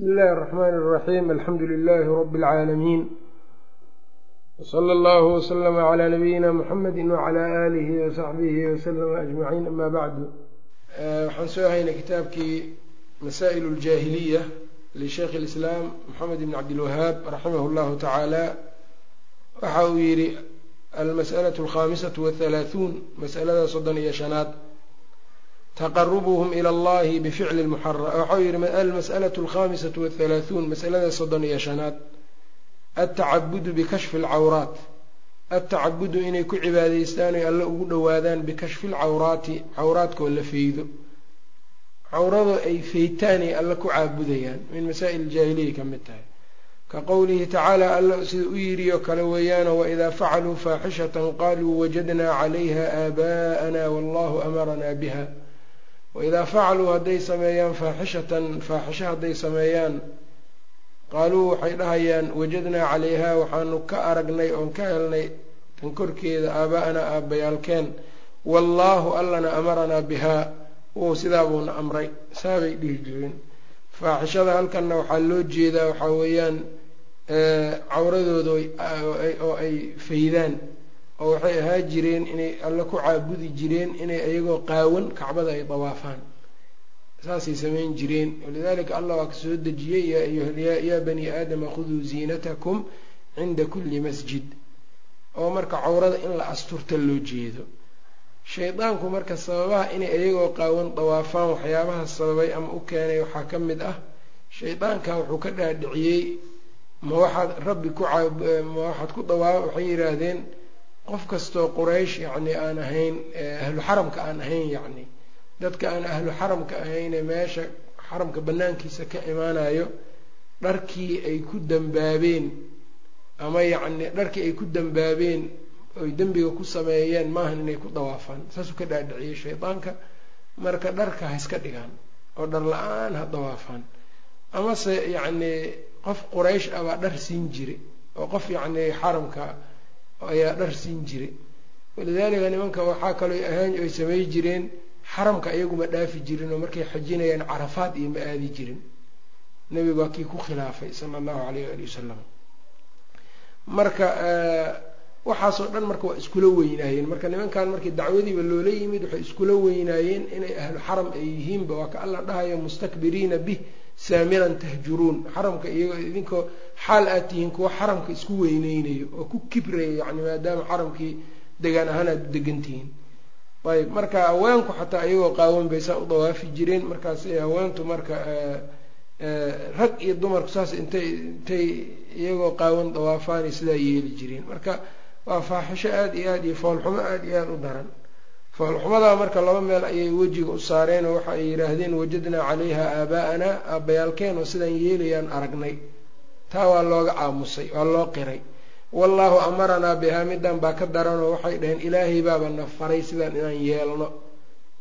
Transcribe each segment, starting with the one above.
bsmi illaahi الرaxmn الraxim alxamdu lilaahi rab اlcaalamiin wslى اllahu wslama clى nabiyina mxamedi wclى aalihi wasaxbihi waslama ajmaciin ama bacdu waxaan soo haynay kitaabkii masaa'il اljaahiliya lisheikh اlislaam moxamed bn cabdilwahaab raximah اllahu tacaala waxa uu yidhi almas'alaة alkhamisaة wاhalaaثuun masalada soddon iyo shanaad taqarubuhum ila allahi bificli waxau yihi almas'alaة alkhamisatu wahalaahuun masalada soddon iyo shanaad. Atacabudu bikashfi alcawraat atacabudu inay ku cibaadaystaan oy alle ugu dhowaadaan bikashfi lcawraati cawraadkoo la feydo cawrada ay feytaan ay alle ku caabudayaan. Min masaa'il jaahiliya ka mid tahay. Ka qowlihi tacaala alla sida u yidhi oo kale weeyaano waidaa facaluu faaxishatan qaluu wajadnaa calayha aabaa'ana wallahu amaranaa biha waidaa facaluu hadday sameeyaan faaxishatan faaxisho hadday sameeyaan qaaluu waxay dhahayaan wajadnaa calayhaa waxaanu ka aragnay oon ka helnay tan korkeeda aaba'anaa aabbayaalkeen wallaahu allana amaranaa bihaa wuu sidaabuuna amray saabay dhihi jireen faaxishada halkanna waxaa loo jeedaa waxaa weeyaan cawradooda oo ay faydaan oo waxay ahaa jireen inay alle ku caabudi jireen inay iyagoo qaawan kacbada ay dawaafaan. Saasay samayn jireen. Walidalika allah waa ka soo dejiyey yaa bani aadama khuduu ziinatakum cinda kulli masjid. Oo marka cawrada in la asturta loo jeedo. Shaydaanku marka sababaha inay iyagoo qaawan dawaafaan waxyaabaha sababay ama u keenay waxaa ka mid ah shaydaanka wuxuu ka dhaadhiciyey ma waxaad rabbi ku ma waxaad ku dawaa waxay yidhaahdeen qof kastoo quraysh yacni aan ahayn ahlu xaramka aan ahayn yacni dadka aan ahlu xaramka ahayne meesha xaramka banaankiisa ka imaanayo dharkii ay ku dambaabeen ama yacni dharkii ay ku dambaabeen oy dembiga ku sameeyeen maahan inay ku dawaafaan. Saasuu ka dhaadhiciyey shaydaanka marka dharka ha iska dhigaan oo dhar la'aan ha dawaafaan. Amase yacni qof quraysh ah baa dhar siin jire oo qof yacni xaramka ayaa dhar siin jire. Walidaalika nimanka waxaa kaloo ahaan ay samey jireen xaramka iyaguma dhaafi jirin oo markay xajinayaan carafaad iyo ma aadi jirin. Nebigu waa kii ku khilaafay sala allahu alayh ali wasalam marka waxaasoo dhan marka waa iskula weynaayeen marka nimankan markii dacwadiiba loola yimid waxay iskula weynaayeen inay ahlu xaram ay yihiinba waa ka alla dhahayo mustakbiriina bih saamiran tahjuruun xaramka iyagoo idinkoo xaal aad tihiin kuwa xaramka isku weyneynayo oo ku kibraya yacni maadaama xaramkii degaan ahaan aada u degan tihiin. Ayb marka haweenku xataa iyagoo qaawan bay saa u dawaafi jireen markaas haweentu marka rag iyo dumarku saas intay intay iyagoo qaawan dawaafaanay sidaa yeeli jireen. Marka waa faaxisho aada iyo aada iyo foolxumo aada iyo aada u daran foolxumadaa marka laba meel ayay wejiga u saareen oo waxa ay yidhaahdeen wajadnaa calayha aabaa'anaa aabbayaalkeen oo sidaan yeelayaan aragnay. Taa waa looga aamusay waa loo qiray. Wallaahu amaranaa bihaa middan baa ka daranoo waxay dhaheen ilaahay baaba na faray sidaan inaan yeelno.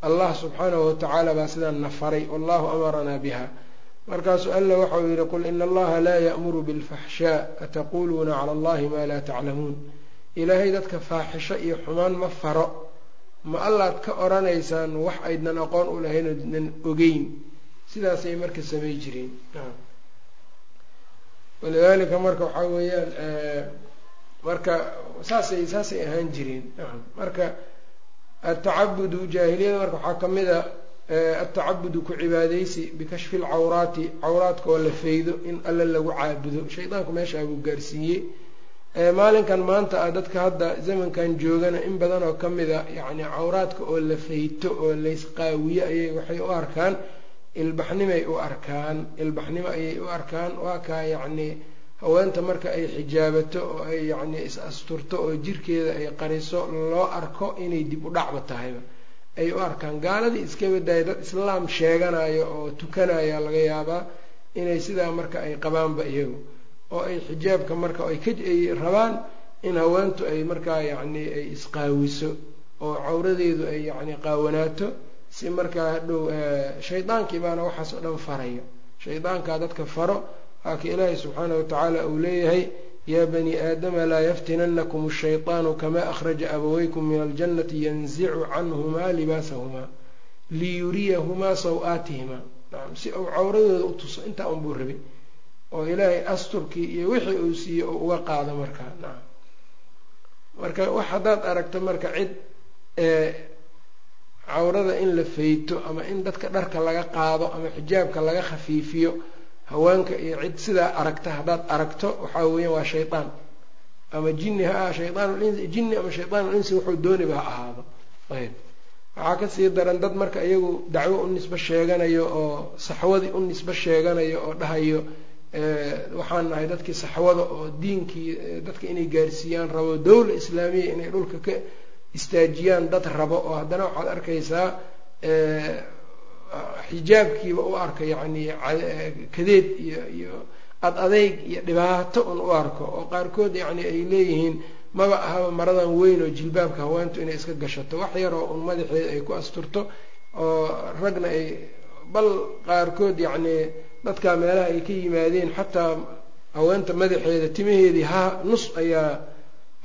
Allah subxaanahu watacaala baa sidaan na faray wallahu amaranaa biha. Markaasuu alla waxau yidhi qul ina allaha laa ya'muru bilfaxshaa ataquuluuna cala allahi maa laa taclamuun. Ilaahay dadka faaxisho iyo xumaan ma faro ma allaad ka odhanaysaan wax aydnan aqoon u lahayn oodnan ogeyn. Sidaasay marka samay jireen. Walidaalika marka waxaa weeyaan marka saasay saasay ahaan jireen. Marka atacabudu jaahiliyada marka waxaa ka mid a atacabudu ku cibaadaysi bikashfi lcawraati cawraadka oo la feydo in alle lagu caabudo. Shaydaanku meeshaa buu gaarsiiyey maalinkan maanta ah dadka hadda zamankan joogana in badan oo ka mid a yacni cawraadka oo la feyto oo laysqaawiyo ayay waxay u arkaan. Ilbaxnimay u arkaan. Ilbaxnimo ayay u arkaan. Waa kaa yacni haweenta marka ay xijaabato oo ay yacni is asturto oo jirkeeda ay qariso loo arko inay dib u dhacba tahayba ay u arkaan. Gaaladii iska badaya dad islaam sheeganayo oo tukanaya laga yaabaa inay sidaa marka ay qabaanba iyagu oo ay xijaabka marka ay ka rabaan in haweentu ay markaa yacni ay isqaawiso oo cawradeedu ay yacni qaawanaato si markaa hadhow shaydaankii baana waxaas oo dhan farayo. Shaydaankaa dadka faro waa ka ilaahay subxaana watacaala uu leeyahay yaa bani aadama laa yaftinanakum ashayطaanu kama akhraja abaweykum min aljannati yanzicu canhumaa libaasahumaa liyuriyahumaa saw-aatihimaa si uu cawradooda u tuso intaa unbuu rabay oo ilaahay asturkii iyo wixii uu siiye uu uga qaado markaa nacam marka wax haddaad aragto marka cid cawrada in la fayto ama in dadka dharka laga qaado ama xijaabka laga khafiifiyo haweenka iyo cid sidaa aragta haddaad aragto waxaa weeyaan waa shaydaan ama jinni ha ah shaydaanlinsi jinni ama shaydaanul-insi wuxuu dooniba ha ahaado. Ayb waxaa ka sii daran dad marka iyagu dacwo u nisbo sheeganayo oo saxwadii u nisbo sheeganayo oo dhahayo waxaan nahay dadkii saxwada oo diinkii dadka inay gaarsiiyaan rabo dowla islaamiya inay dhulka ka istaajiyaan dad rabo oo haddana waxaad arkaysaa xijaabkiiba u arka yacni kadeed iyo iyo ad adeyg iyo dhibaato un u arko oo qaarkood yacni ay leeyihiin maba ahaba maradan weyn oo jilbaabka haweentu inay iska gashato. Wax yaroo un madaxeeda ay ku asturto oo ragna ay bal qaarkood yacni dadkaa meelaha ay ka yimaadeen xataa haweenta madaxeeda timaheedii ha nus ayaa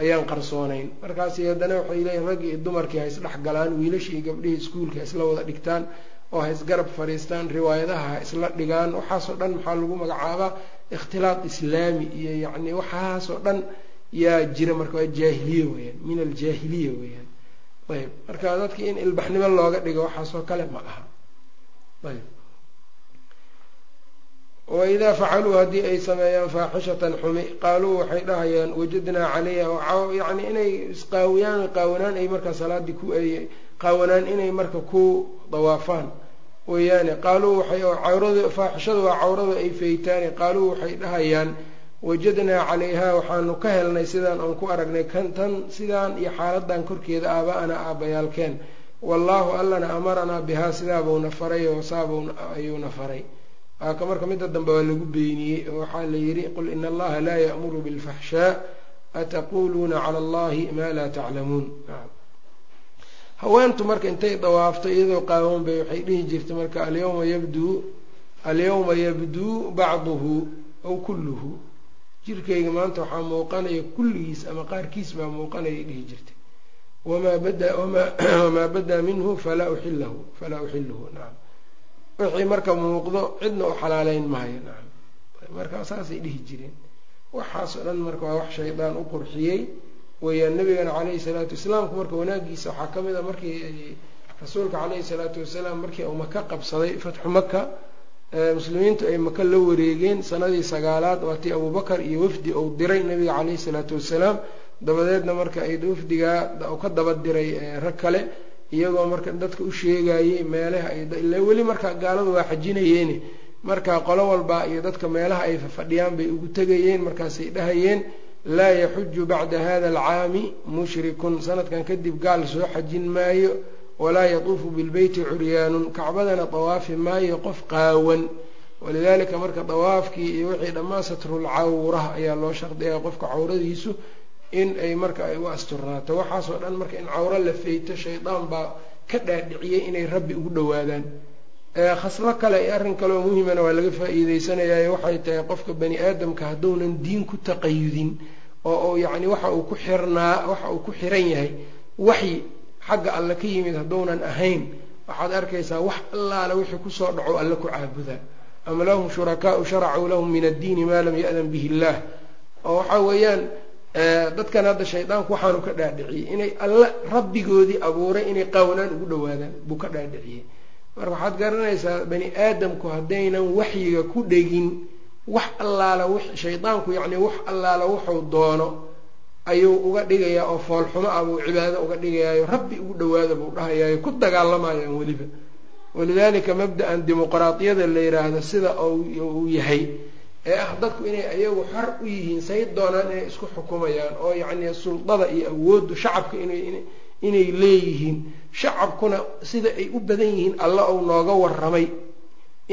ayaan qarsoonayn. Markaasi haddana waxay leeyihiin raggii iyo dumarkii ha isdhex galaan wiilashii gabdhihii iskuulka ha isla wada dhigtaan oo ha isgarab fadhiistaan riwaayadaha ha isla dhigaan. Waxaasoo dhan maxaa lagu magacaabaa? Ikhtilaaq islaami iyo yacni waxaasoo dhan yaa jira marka waa jaahiliye weyaan min aljaahiliya weeyaan. Ayb marka dadkii in ilbaxnimo looga dhigo waxaasoo kale ma aha. Ayb waidaa facaluu haddii ay sameeyaan faaxishatan xumi qaaluu waxay dhahayaan wajadnaa calayha yani inay isqaawiyaan qaawanaan ay markaa salaadii ku qaawanaan inay marka ku dawaafaan weeyaane qaaluu waxay cawrad faaxishadu waa cawrada ay feytaane qaaluu waxay dhahayaan wajadnaa calayhaa waxaanu ka helnay sidaan aan ku aragnay kan tan sidaan iyo xaaladan korkeeda aaba-ana aabayaalkeen wallaahu allana amaranaa bihaa sidaabuuna faray oo saabun ayuuna faray waaka marka midda dambe waa lagu beeniyey oo waxaa la yidhi qul ina allaha laa ya'muru bilfaxshaa ataquuluuna cala allahi maa laa taclamuun haweentu marka intay dawaafto iyadoo qaawan bay waxay dhihi jirtay marka alyawma yabduu alyawma yabduu bacduhu aw kulluhu. Jirkayga maanta waxaa muuqanaya kulligiis ama qaarkiis baa muuqanaya dhihi jirtay. Wamaa bada wamaa badaa minhu falaa uxilahu falaa uxiluhu nacam wixii marka muuqdo cidna u xalaaleyn maayo. Nacam marka saasay dhihi jireen. Waxaasoo dhan marka waa wax shaydaan u qurxiyey. Weeyaan nabigana caleyhi salaatu islaamku marka wanaagiisa waxaa ka mid a markii rasuulka caleyhi salaatu wasalaam markii uu maka qabsaday fatxu maka muslimiintu ay maka la wareegeen sanadii sagaalaad. Waatii abubakar iyo wafdi uu diray nabiga caleyhi salaatu wasalaam. Dabadeedna marka ay wafdigaa ka daba diray rag kale iyagoo marka dadka u sheegayey meelaha ay weli marka gaaladu waa xajinayeeni marka qolo walba iyo dadka meelaha ay fadhiyaan bay ugu tegayeen markaasay dhahayeen laa yaxuju bacda hada alcaami mushrikun. Sanadkan kadib gaal soo xajin maayo walaa yatuufu bilbeyti curyaanun. Kacbadana dawaafi maayo qof qaawan. Walidaalika marka dawaafkii iyo wixii dhammaan satrulcawra ayaa loo shardiyaya qofka cawradiisu in ay marka ay u asturnaato waxaasoo dhan marka in cawro la feyto shaydaan baa ka dhaadhiciyey inay rabbi ugu dhowaadaan. Khaslo kale iyo arrin kaleoo muhimana waa laga faa-iideysanayaa waxay tahay qofka bani aadamka hadduunan diin ku taqayudin oo uu yacni waxa uu ku xirnaa waxa uu ku xiran yahay waxyi xagga alle ka yimid hadduunan ahayn. Waxaad arkaysaa wax allaale wixii ku soo dhaco alle ku caabudaa ama lahum shurakaau sharacuu lahum min addiini maa lam ya-dan bihi illaah oo waxa weeyaan dadkan hadda shaydaanku waxaanu ka dhaadhiciyey inay alle rabbigoodii abuuray inay qaawanaan ugu dhowaadaan buu ka dhaadhiciyey marka waxaad garanaysaa bani aadamku haddaynan waxyiga ku dhegin wax allaala shaydaanku yacni wax allaala wuxuu doono ayuu uga dhigayaa oo foolxumo ah buu cibaado uga dhigayaayo rabbi ugu dhawaada buu dhahayaayo ku dagaalamayaan weliba. Walidaalika mabda-an dimuqraadiyada la yiraahdo sida uu yahay ee ah dadku inay ayagu xor u yihiin say doonaan inay isku xukumayaan oo yacni suldada iyo awooddu shacabka inay leeyihiin. Shacabkuna sida ay u badan yihiin alla ou nooga waramay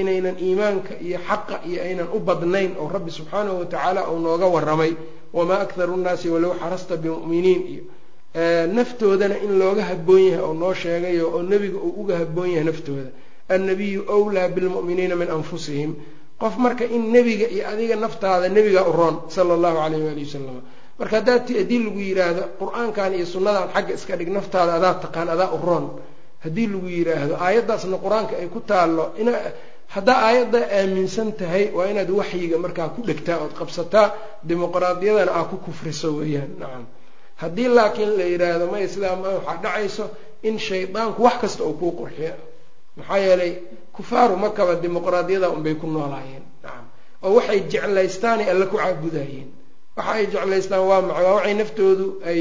inaynan iimaanka iyo xaqa iyo aynan u badnayn oo rabbi subxaanahu watacaala uu nooga waramay wamaa akharu nnaasi walow xarasta bimu'miniin. Iyo naftoodana in looga haboon yahay oo noo sheegayo oo nebiga uu uga haboon yahay naftooda. Annabiyu wlaa bilmu'miniina min anfusihim qof marka in nebiga iyo adiga naftaada nebiga u roon sala allahu calayh waali wasalam marka haddaad haddii lagu yidhaahdo qur'aankan iyo sunnadan xagga iska dhig naftaada adaa taqaan adaa u roon. Haddii lagu yidhaahdo aayaddaasna qur'aanka ay ku taallo ina haddaa aayadda aaminsan tahay waa inaad waxyiga markaa ku dhegtaa ood qabsataa dimuqraadiyadana aa ku kufriso weeyaan. Nacam haddii laakiin la yidhaahdo maya ma waxaa dhacayso in shaydaanku wax kasta uu kuu qurxiyo maxaa yeelay kufaaru makaba dimuqraadiyada unbay ku noolaayeen. Nacam oo waxay jeclaystaanay alla ku caabudayeen waxa ay jeclaystaan waa maca waa waxay naftoodu ay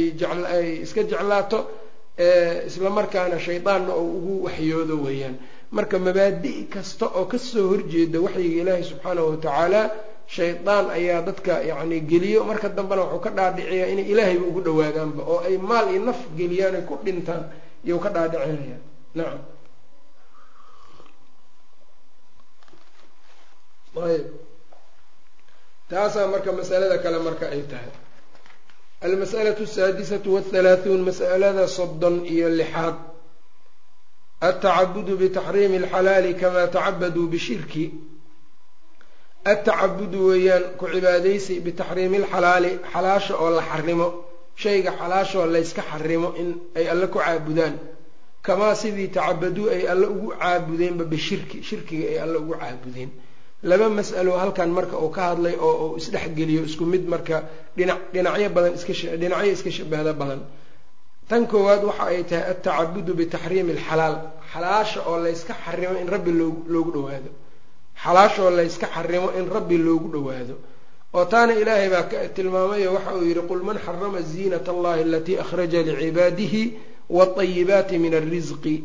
ay iska jeclaato isla markaana shaydaanna oo ugu waxyoodo weeyaan. Marka mabaadi' kasta oo ka soo horjeeda waxyiga ilaahi subxaanahu watacaala shaydaan ayaa dadka yacni geliyo. Marka dambena wuxuu ka dhaadhiciyaa inay ilaahayba ugu dhawaadaanba oo ay maal iyo naf geliyaan ay ku dhintaan iyou ka dhaadhicinaya nacam ayb. Taasaa marka masalada kale marka ay tahay. Almas'alatu asaadisatu wathalaathuun mas'alada soddon iyo lixaad. Altacabudu bitaxriimi alxalaali kamaa tacabaduu bishirki. Altacabudu weeyaan ku cibaadaysi bitaxriimi alxalaali xalaasha oo la xarimo shayga xalaashaoo layska xarimo in ay alle ku caabudaan. Kamaa sidii tacabaduu ay alle ugu caabudeenba bishirki shirkiga ay alle ugu caabudeen laba mas'alo halkan marka uu ka hadlay oo uu isdhexgeliyo isku mid marka dhinac dhinacyo badan iskadhinacyo iska shabahda badan. Tan koowaad waxa ay tahay altacabudu bitaxriimi alxalaal xalaasha oo layska xarimo in rabbi loo loogu dhawaado xalaasha oo layska xarimo in rabbi loogu dhawaado oo taana ilaahay baa ka tilmaamayo waxa uu yidhi qul man xarama ziinat allahi alatii akhraja licibaadihi waطayibaati min alrisqi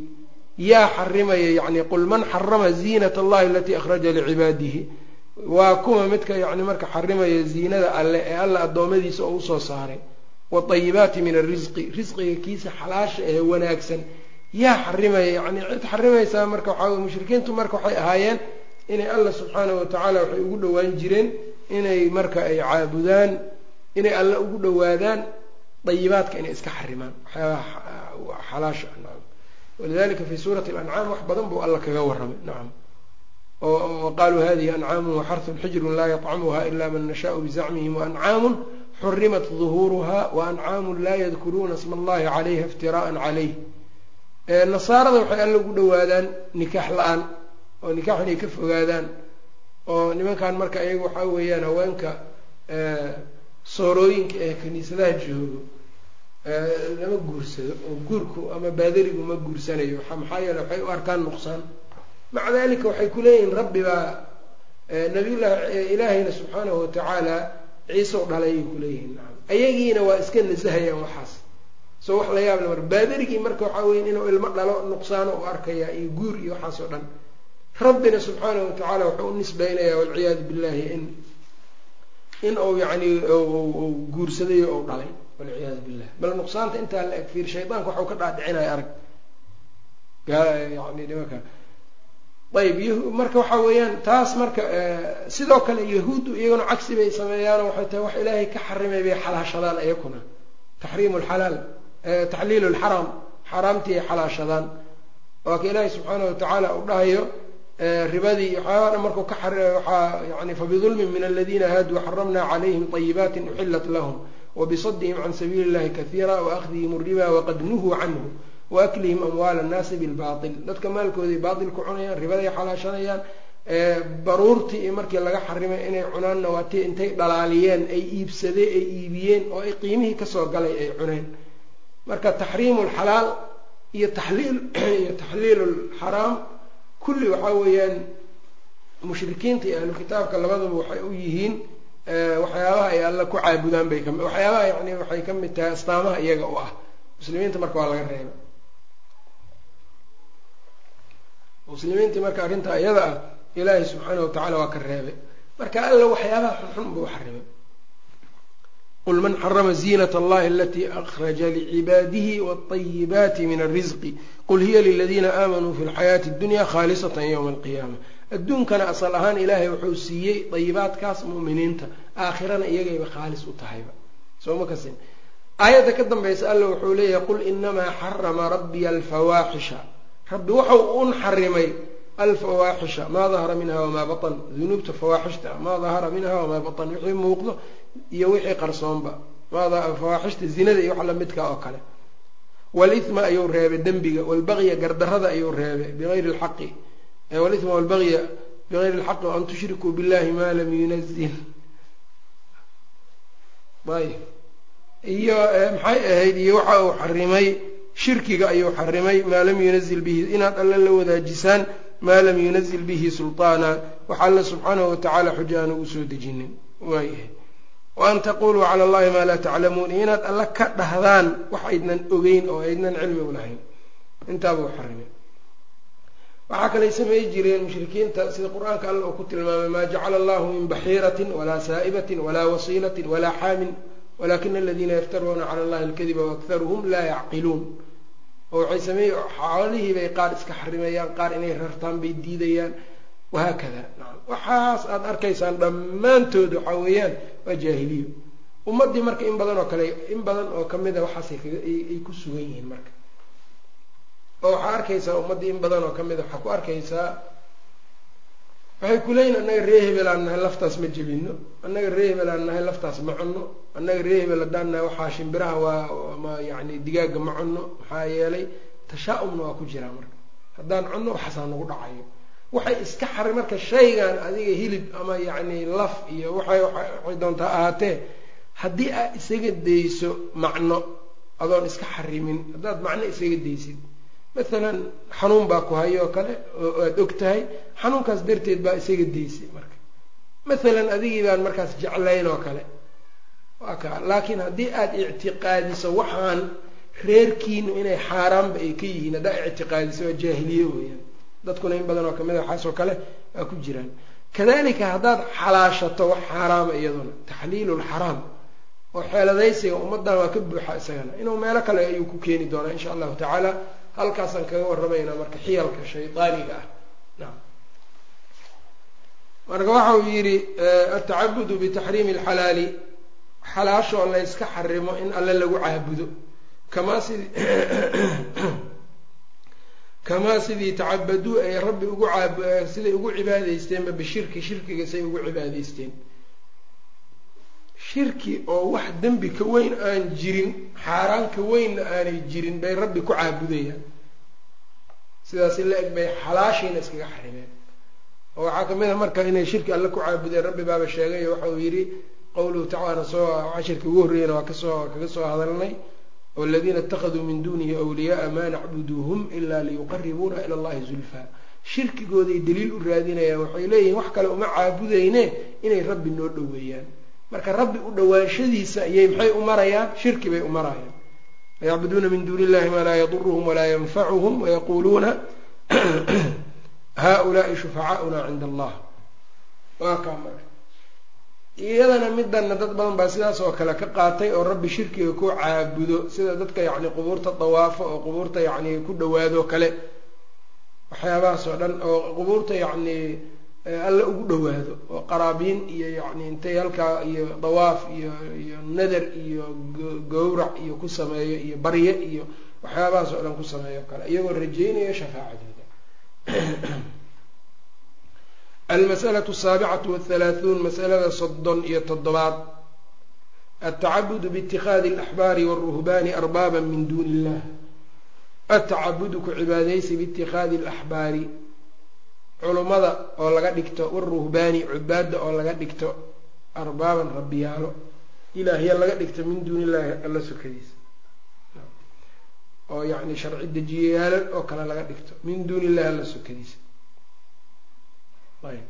yaa xarimaya yacni qul man xarama ziinat allahi alatii akhraja licibaadihi waa kuma midka yacni marka xarimaya ziinada alle ee alla addoommadiisa oo u soo saaray waطayibaati min alrisqi risqiga kiisa xalaasha ee wanaagsan yaa xarimaya yacni cid xarimaysaa marka waxaa wey mushrikiintu marka waxay ahaayeen inay alla subxaanahu watacaala waxay ugu dhowaan jireen inay marka ay caabudaan inay alle ugu dhowaadaan dayibaadka inay iska xarimaan waxyaabaha xalaasha walidalika fi suurati alancaam wax badan buu alla kaga warramay nacam oo qaluu hadihi ancaamun waxarhun xijrun laa yطcamuha ila man nashaau bizacmihim waancaamun xurimat duhuuruha waancaamun laa yadkuruuna sma allahi calayha iftiraءa calayh nasaarada waxay alle ugu dhowaadaan nikaax la'aan oo nikaax inay ka fogaadaan oo nimankan marka iyaga waxaa weeyaan haweenka soorooyinka ee kiniisadaha joogo lama guursado oo guurku ama baadarigu ma guursanayo. Maxaa yeele waxay u arkaan nuqsaan. Maca dalika waxay ku leeyihiin rabbi baa nabiyullahi ilaahayna subxaanahu watacaala u dhalay ay kuleeyihiin ayagiina waa iska nasahayaan waxaas. Soo wax la yaable mar. Baadarigii marka waxaa weya inuu ilmo dhalo nuqsaano u arkaya iyo guur iyo waxaas oo dhan. Rabbina subxaanahu watacaala wuxuu u nisbaynayaa walciyaadu billahi in in uu yacni guursaday ou dhalay walciyaadu billah. Bal nuqsaanta intaa la eg fiir shaydaanka waxau ka dhaadhicinaya arag. Yani nimanka. Ayb marka waxaa weeyaan taas marka sidoo kale yahuuddu iyaguna cagsi bay sameeyaano waxay tahay wax ilaahay ka xarimay bay xalaashadaan iyakuna taxriimu lxalaal taxliilu lxaraam xaaraamtii ay xalaashadaan. Waa ka ilaahay subxaanahu watacaala u dhahayo ribadii waxyaabaha dhan markuu ka waxaa yani fabidulmin min aladiina haaduu xaramna calayhim طayibaati uxilat lahum wabisadihim can sabiili اllahi kahiira waahdihim الriba waqad nuhuu canhu waaklihim amwaala annaasi bilbail dadka maalkooday baatil ku cunayaan ribaday xalaashanayaan baruurtii iyo markii laga xarimay inay cunaanna waa tii intay dhalaaliyeen ay iibsadeen ay iibiyeen oo ay qiimihii kasoo galay ay cuneen marka taxriimu lxalaal iyo taxliil iyo taxliilu lxaraam kulli waxaa weeyaan mushrikiinta iyo ahlu kitaabka labadaba waxay u yihiin Eh, waxyaabaha ay alla ku caabudaan bay kami waxyaabaha yani waxay ka mid tahay astaamaha iyaga u ah. Muslimiinta marka waa laga reeba. Muslimiintii marka arrintaa iyada ah ilaahay subxaana wa tacaala waa ka reebay marka alla waxyaabaha xunxun buu xaribay qul man xarama ziinat allahi alatii akhraja licibaadihi walayibaati min alrisqi qul hiya liladiina aamanuu fi lxayaati dunya khaalisatan ywma alqiyaama adduunkana asal ahaan ilaahay wuxuu siiyey dayibaadkaas mu'miniinta. Aakhirana iyagayba khaalis u tahayba. Soo ma aayadda ka dambaysa alla wuxuu leeyahay qul inamaa xarama rabbiya alfawaaxisha rabbi wuxuu un xarimay alfawaaxisha maa dahara minha wamaa batan? Dunuubta fawaaxishta maa dahara minha wamaa batan? Wixii muuqdo iyo wixii qarsoonba. Fawaaxishta zinada iyo wax lamidka oo kale. Wlithma ayuu reebay dembiga. Walbagya gardarada ayuu reebay bigayri lxaqi wlithma walbagya bigayri اlxaqi waan tushrikuu billahi ma lam yunazil ayb iyo maxay ahayd iyo waxa uu xarimay shirkiga ayuu xarimay maa lam yunazil bihi inaad alle la wadaajisaan maa lam yunazil bihi sulطaana wax alle subxaanahu watacaala xuja aanu u soo dejinin. Waayahay waan taquluu cala allahi maa laa taclamuun. Iyo inaad alle ka dhahdaan wax aydnan ogeyn oo aydnan cilmi u lahayn. Intaabuu xarimay waxaa kalay sameey jireen mushrikiinta sida qur'aanka alla uu ku tilmaamay maa jacala allahu min baxiiratin walaa saa'ibatin walaa wasiilatin walaa xaamin walakina aladiina yaftaruuna cala allahi alkadiba waakharuhum laa yacqiluun. Oo waxay sameey xoolihii bay qaar iska xarimayaan qaar inay rartaan bay diidayaan. Wahaakada waxaas aada arkaysaan dhammaantood waxaa weeyaan waa jaahiliyo. Ummaddii marka in badan oo kale in badan oo kamida waxaasay ay ku sugan yihiin marka oo waxaa arkaysaa ummaddii in badan oo kamida waxaa ku arkaysaa waxay kuleeyihin annaga ree hebel aan nahay laftaas ma jebino annaga ree hebel aan nahay laftaas ma cunno annaga ree hebel haddaan nahay waxaa shimbiraha waa ma yacni digaaga ma cunno maxaa yeelay tashaa-umna waa ku jiraa marka. Haddaan cunno waxaasaa nagu dhacayo. Waxay iska xari marka shaygan adiga hilib ama yacni laf iyo waxay waxay doontaa ahaatee haddii aad isaga dayso macno adoon iska xarimin haddaad macno isaga daysid maalan xanuun baa ku hayo oo kale oo aada og tahay xanuunkaas darteed baa isaga daysay marka. Maalan adigii baan markaas jeclayn oo kale. Waa ka laakiin haddii aada ictiqaadiso waxaan reerkiinu inay xaaraanba ay ka yihiin haddaa ictiqaadiso waa jaahiliye weeyaan. Dadkuna in badan oo ka mid a waxaasoo kale waa ku jiraan. Kadalika haddaad xalaashato wax xaaraama iyaduna taxliilu lxaraam oo xeeladaysiga ummaddan waa ka buuxa isagana. Inuu meelo kale ayuu ku keeni doonaa insha allahu tacaala halkaasaan kaga warramaynaa marka xiyalka shaydaaniga ah. Naam. Marka waxa uu yidhi atacabudu bitaxriimi alxalaali. Xalaashoo layska xarimo in alle lagu caabudo. Kamaa sidii kamaa sidii tacabaduu ay rabbi ugu siday ugu cibaadaysteenba bishirki shirkiga say ugu cibaadaysteen shirki oo wax dembi ka weyn aan jirin xaaraan ka weynna aanay jirin bay rabbi ku caabudayaan. Sidaasi la eg bay xalaashiina iskaga xarimeen. Oo waxaa ka mid a marka inay shirki alle ku caabudeen rabbi baaba sheegay waxa uu yidhi qowluhu tacaala soo cashirka ugu horreeyana waa ka soo kaga soo hadalnay waladiina itakaduu min dunihi wliyaaa maa nacbuduuhum ila liyuqaribuuna ila allahi zulfaa. Shirkigooday daliil u raadinayaan waxay leeyihiin wax kale uma caabudayne inay rabbi noo dhoweeyaan marka rabbi u dhawaanshadiisa ayay maxay u marayaan? Shirki bay u marayaan. Yacbuduuna min duuni illahi maa laa yaduruhum walaa yanfacuhum wayaquuluuna haulaai shufacaauna cinda allah waa kaa marka. Iyadana midana dad badan baa sidaas oo kale ka qaatay oo rabbi shirkiga ku caabudo sida dadka yacni qubuurta dawaafo oo qubuurta yacni ku dhawaado kale. Waxyaabahaas oo dhan oo qubuurta yacni alle ugu dhawaado oo qaraabiin iyo yacni intay halkaa iyo dawaaf iyo iyo nadar iyo gowrac iyo ku sameeyo iyo barye iyo waxyaabahaas oo dhan ku sameeyo kale iyagoo rajeynayo shafaacadooda. Almas'alatu asaabicatu wathalaathuun masalada soddon iyo toddobaad. Altacabudu biitikhaadi alaxbaari walruhbaani arbaaban min duuni illah altacabudu ku cibaadaysi biitikhaadi alaxbaari culummada oo laga dhigto waruhbaani cubaadda oo laga dhigto arbaaban rabbiyaalo. Ilaahya laga dhigto min duuni illaahi alla sokadiisa oo yacni sharci dejiyayaala oo kale laga dhigto min duuni illahi alla sokadiisa ayb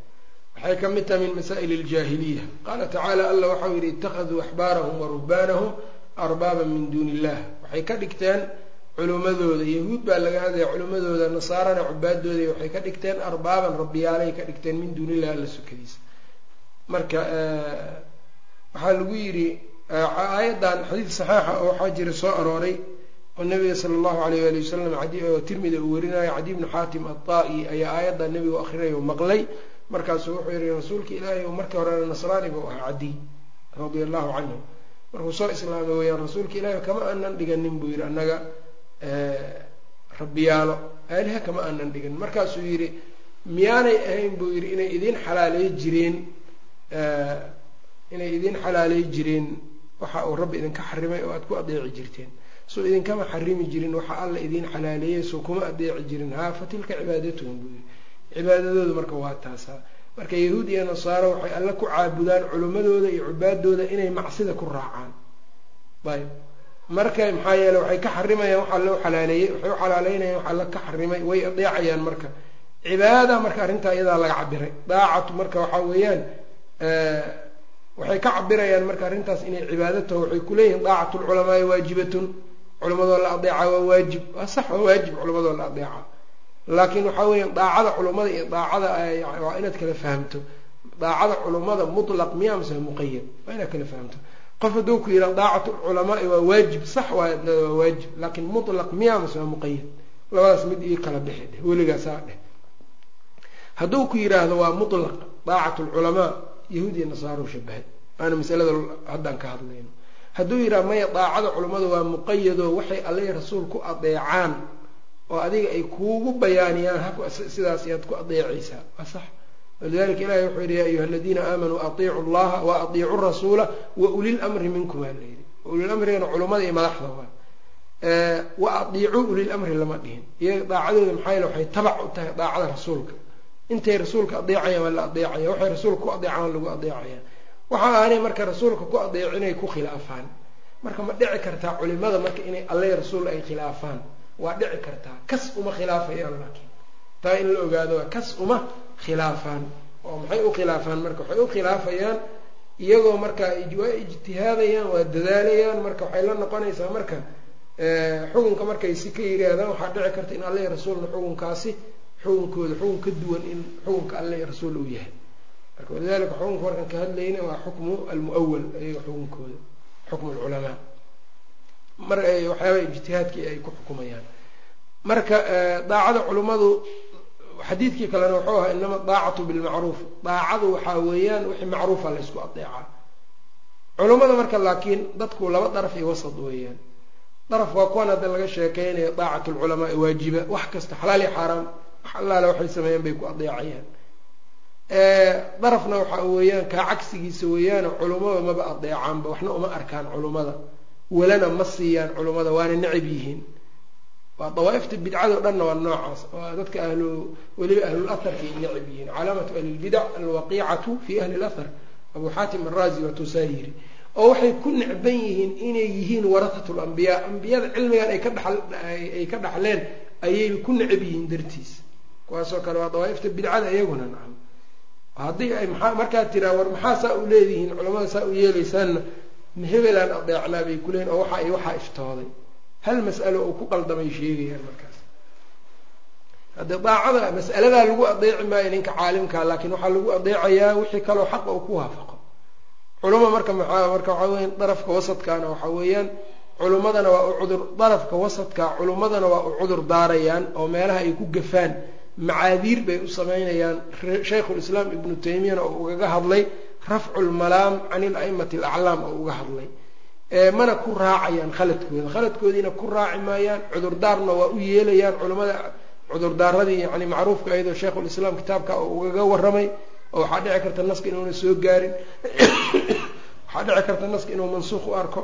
waxay ka mid tahay min masaa'il aljaahiliya qaala tacaala alla waxau yidhi ittakhaduu axbaarahum wa ruhbaanahum arbaaban min duuni illah waxay ka dhigteen culimmadooda yahuud baa laga hadlaya culimmadooda nasaarana cubaadooda waxay ka dhigteen arbaaban rabbiyaalay ka dhigteen min duuni illahi alla sokadiisa marka waxaa lagu yidhi aayaddan xadiid saxiixa oo waxaa jira soo arooray oo nabiga sala allahu alayh waali wasalam oo tirmida uu warinayo cadi bnu xaatim ataa-i ayaa aayaddan nabigu akhrinayo maqlay. Markaasuu wuxuu yihi rasuulka ilaahay u markii horena nasraani buu ahaa cadiy radia allahu canhu. Markuu soo islaamay weyaan rasuulka ilaahay kama aanan dhiganin buu yidhi annaga rabbiyaalo aaliha kama aanan dhiganin markaasuu yidhi miyaanay ahayn buu yidhi inay idiin xalaaleey jireen inay idiin xalaaleey jireen waxa uu rabbi idinka xarimay oo aada ku adeeci jirteen. Soo idinkama xarimi jirin waxa alla idiin xalaaleeyey soo kuma adeeci jirin. Haa fa tilka cibaadatuhum buu yidhi. Cibaadadoodu marka waa taasaa. Marka yahuud iyo nasaaro waxay alle ku caabudaan culimmadooda iyo cubaadooda inay macsida ku raacaan. Ayb marka maxaa yeele waxay ka xarimayaan waxaa loo xalaaleeyey waxay u xalaaleynayaan waxaa la ka xarimay way adeecayaan marka. Cibaada marka arrintaa iyadaa laga cabiray daacatu marka waxaa weeyaan waxay ka cabirayaan marka arrintaas inay cibaado taho waxay kuleeyihiin daacatu lculamaai waajibatun. Culimadoo la adeeca waa waajib. Waa sax waa waajib culimadoo la adeeca. Laakiin waxaa weya daacada culummada iyo daacada waa inaad kala fahamto. Daacada culummada mutlaq miya mase muqayad waa inaad kala fahamto qof hadduu ku yidhaha daacatu culamaai waa waajib sax waa waa waajib laakiin mutlaq miya mase waa muqayad labadaas mid ii kala bixi dheh weligaasaa dheh hadduu ku yidhaahdo waa mutlaq daacatu lculamaa yahuud iyo nasaaro shabahay waana masalada haddaan ka hadlayno. Hadduu yidhaha maya daacada culummada waa muqayadoo waxay allay rasuul ku adeecaan oo adiga ay kuugu bayaaniyaan sidaas ayaad ku adeecaysaa. Waa sax walidalika ilahi wuxuu yidhi ya ayuha aladiina aamanuu atiicu llaha wa atiicu rasuula wa ulil mri minkum aa layidhi ulil amrigana culummada iyo madaxda waa. Wa atiicuu ulil amri lama dhihin. Iyaga daacadooda maxaa yele waxay tabac u tahay daacada rasuulka. Intay rasuulka adeecayaan waa la adeecaya waxay rasuulka ku adeecaan waa lagu adeecaya waxa aanay marka rasuulka ku adeeco inay ku khilaafaan. Marka ma dhici kartaa culimada marka inay alle rasuul ay khilaafaan. Waa dhici kartaa kas uma khilaafayaan laakiin. Taa in la ogaado kas uma khilaafaan oo maxay u khilaafaan marka waxay u khilaafayaan iyagoo marka waa ijtihaadayaan waa dadaalayaan marka waxay la noqonaysaa marka xukunka markay si ka yidhaahdaan waxaa dhici karta in alle rasuulna xukunkaasi xukunkooda xukun ka duwan in xukunka alle rasuul uu yahay. Marka walidalika xukunka markaan ka hadlayna waa xukmu almuawal ayaga xukunkooda xukmu lculamaa mar waxyaaba ijtihaadkii ay ku xukumayaan. Marka daacada culummadu xadiidkii kalena wuxuu ahaa inama daacatu bilmacruuf. Daacadu waxaa weeyaan wixii macruufa la ysku adeecaa culummada marka laakiin dadku laba daraf iyo wasad weeyaan. Daraf waa kuwan hadda laga sheekeynayo daacatu lculamaa waajiba wax kasta xalaal iyo xaaraam wax allaale waxay sameeyeen bay ku adeecayaan. Darafna waxa weeyaan kaa cagsigiisa weeyaano culummada maba adeecaanba waxna uma arkaan culummada walana ma siiyaan culummada waana necab yihiin waa dawaaifta bidcado dhanna waa noocaas. Waa dadka ahlu weliba ahlul aharkay necab yihiin. Calaamatu ahlilbidac alwaqiicatu fi ahli lahar abu xaatim araazi waa tuusaa yiri. Oo waxay ku necban yihiin inay yihiin warahat lambiyaa ambiyada cilmigan ay ka dhaay ka dhaxleen ayay ku necab yihiin dartiis. Kuwaasoo kale waa dawaaifta bidcada iyaguna nacam haddii ay maa markaad tiraa war maxaa saa u leedihiin culamada saa u yeelaysaanna hebelaan adeecnaa bay kuleeyiin oo waxa ay waxaa iftooday hal mas'alo oo ku qaldamay sheegayaan markaas. Haddee daacada mas'aladaa lagu adeeci maayo ninka caalimkaa laakiin waxaa lagu adeecayaa wixii kaloo xaqa uu ku waafaqo. Culuma marka maxaa marka waxaa weya darafka wasadkaana waxaa weeyaan culummadana waa u cudur darafka wasadka culummadana waa u cudur daarayaan oo meelaha ay ku gafaan. Macaadiir bay u sameynayaan shaykhulislaam ibnu taymiyana oo ugaga hadlay rafcu lmalaam can ilaimati alaclaam oo uga hadlay mana ku raacayaan khaladkooda. Khaladkoodiina ku raaci maayaan cudurdaarna waa u yeelayaan. Culimmada cudurdaaradii yani macruufka ayadoo shaykhulislaam kitaabka ugaga waramay oo waxaa dhici karta naska inuuna soo gaarin. Waxaa dhici karta naska inuu mansuuq u arko.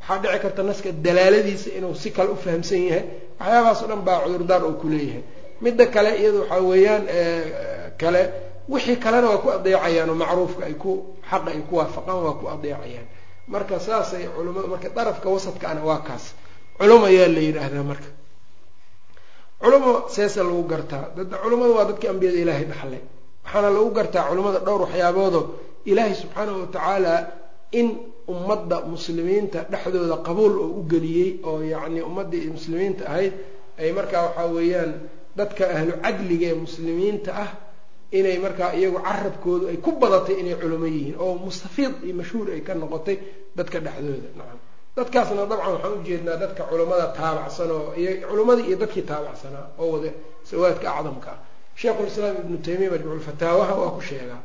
Waxaa dhici karta naska dalaaladiisa inuu si kale u fahamsan yahay. Waxyaabahaas o dhan baa cudurdaar oo kuleeyahay midda kale iyada waxaa weeyaan kale wixii kalena waa ku adeecayaan oo macruufka ay ku xaqa ay ku waafaqaan waa ku adeecayaan marka saasay culumada marka darafka wasadkaana waa kaas. Culum ayaa la yidhaahdaa marka. Culumo seesa lagu gartaa. Culummada waa dadkii ambiyada ilaahay dhaxlay. Waxaana lagu gartaa culummada dhowr waxyaaboodo. Ilaahay subxaanahu watacaala in ummadda muslimiinta dhexdooda qabuul oo u geliyey oo yacni ummaddii muslimiinta ahayd ay markaa waxaa weeyaan dadka ahlu cadliga ee muslimiinta ah inay markaa iyagu carabkoodu ay ku badatay inay culamo yihiin oo mustafiid iyo mashhuur ay ka noqotay dadka dhexdooda. Nacam dadkaasna dabcan waxaan ujeednaa dadka culammada taabacsan oo culammadii iyo dadkii taabacsanaa oo wada sawaadka acdamka. Ah sheikhulislaam ibnu taymiya majmuuculfataawaha waa ku sheegaa.